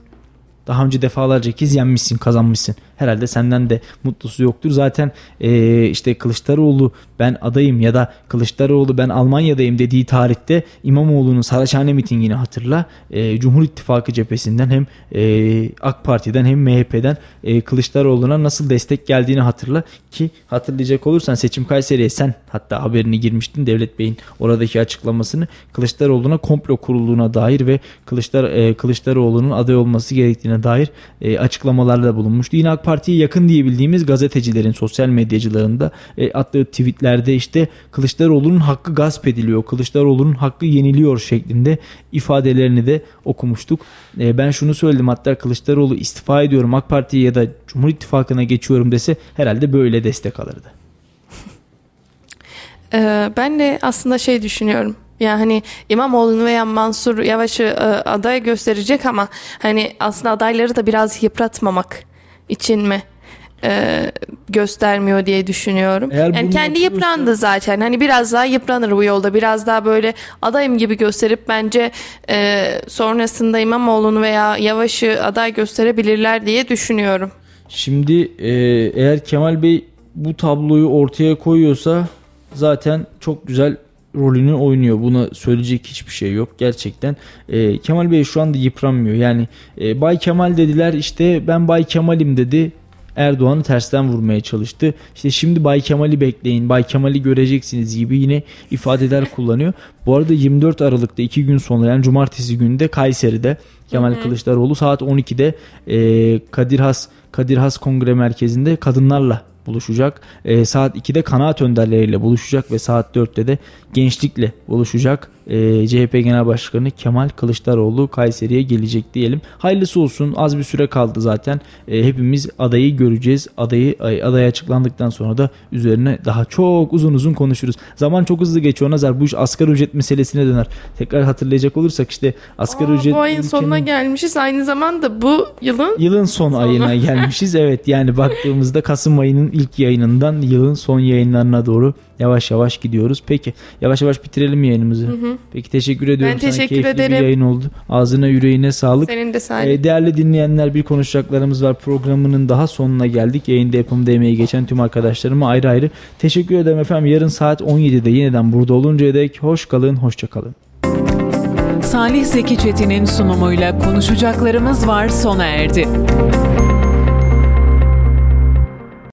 Daha önce defalarca kez yenmişsin, kazanmışsın herhalde senden de mutlusu yoktur. Zaten e, işte Kılıçdaroğlu ben adayım ya da Kılıçdaroğlu ben Almanya'dayım dediği tarihte İmamoğlu'nun Saraçhane mitingini hatırla. E, Cumhur İttifakı cephesinden hem e, AK Parti'den hem MHP'den e, Kılıçdaroğlu'na nasıl destek geldiğini hatırla ki hatırlayacak olursan seçim Kayseri'ye sen hatta haberini girmiştin Devlet Bey'in oradaki açıklamasını Kılıçdaroğlu'na komplo kurulduğuna dair ve Kılıçdar e, Kılıçdaroğlu'nun aday olması gerektiğine dair e, açıklamalarda bulunmuştu. Yine AK Parti'ye yakın diyebildiğimiz gazetecilerin, sosyal medyacılarında e, attığı tweetlerde işte Kılıçdaroğlu'nun hakkı gasp ediliyor, Kılıçdaroğlu'nun hakkı yeniliyor şeklinde ifadelerini de okumuştuk. E, ben şunu söyledim hatta Kılıçdaroğlu istifa ediyorum AK Parti'ye ya da Cumhur İttifakı'na geçiyorum dese herhalde böyle destek alırdı. Ee, ben de aslında şey düşünüyorum. Yani hani İmamoğlu'nu veya Mansur Yavaş'ı e, aday gösterecek ama hani aslında adayları da biraz yıpratmamak için mi e, göstermiyor diye düşünüyorum. Eğer yani kendi yıprandı zaten. Hani biraz daha yıpranır bu yolda. Biraz daha böyle adayım gibi gösterip bence e, sonrasında İmamoğlu'nu veya Yavaş'ı aday gösterebilirler diye düşünüyorum. Şimdi e, eğer Kemal Bey bu tabloyu ortaya koyuyorsa zaten çok güzel rolünü oynuyor. Buna söyleyecek hiçbir şey yok gerçekten. E, Kemal Bey şu anda yıpranmıyor. Yani e, Bay Kemal dediler işte ben Bay Kemal'im dedi. Erdoğan'ı tersten vurmaya çalıştı. İşte şimdi Bay Kemal'i bekleyin, Bay Kemal'i göreceksiniz gibi yine ifadeler kullanıyor. Bu arada 24 Aralık'ta 2 gün sonra yani cumartesi günü Kayseri'de Kemal hı hı. Kılıçdaroğlu saat 12'de e, Kadir Has Kadir Has Kongre Merkezi'nde kadınlarla buluşacak. E, saat 2'de kanaat önderleriyle buluşacak ve saat 4'te de gençlikle buluşacak e, CHP Genel Başkanı Kemal Kılıçdaroğlu Kayseri'ye gelecek diyelim. Hayırlısı olsun az bir süre kaldı zaten. E, hepimiz adayı göreceğiz. Adayı aday açıklandıktan sonra da üzerine daha çok uzun uzun konuşuruz. Zaman çok hızlı geçiyor Nazar. Bu iş asgari ücret meselesine döner. Tekrar hatırlayacak olursak işte asgari Aa, ücret... Bu ayın ülkenin... sonuna gelmişiz. Aynı zamanda bu yılın... Yılın son sonu. ayına [laughs] gelmişiz. Evet yani baktığımızda Kasım ayının ilk yayınından yılın son yayınlarına doğru yavaş yavaş gidiyoruz. Peki yavaş yavaş bitirelim yayınımızı. Hı hı. Peki teşekkür ediyorum. Ben teşekkür Sana ederim. bir yayın oldu. Ağzına yüreğine sağlık. Senin de sağlık. Ee, değerli dinleyenler bir konuşacaklarımız var. Programının daha sonuna geldik. Yayında yapımda emeği geçen tüm arkadaşlarıma ayrı ayrı teşekkür ederim efendim. Yarın saat 17'de yeniden burada oluncaya dek hoş kalın, hoşça kalın. Salih Zeki Çetin'in sunumuyla konuşacaklarımız var sona erdi.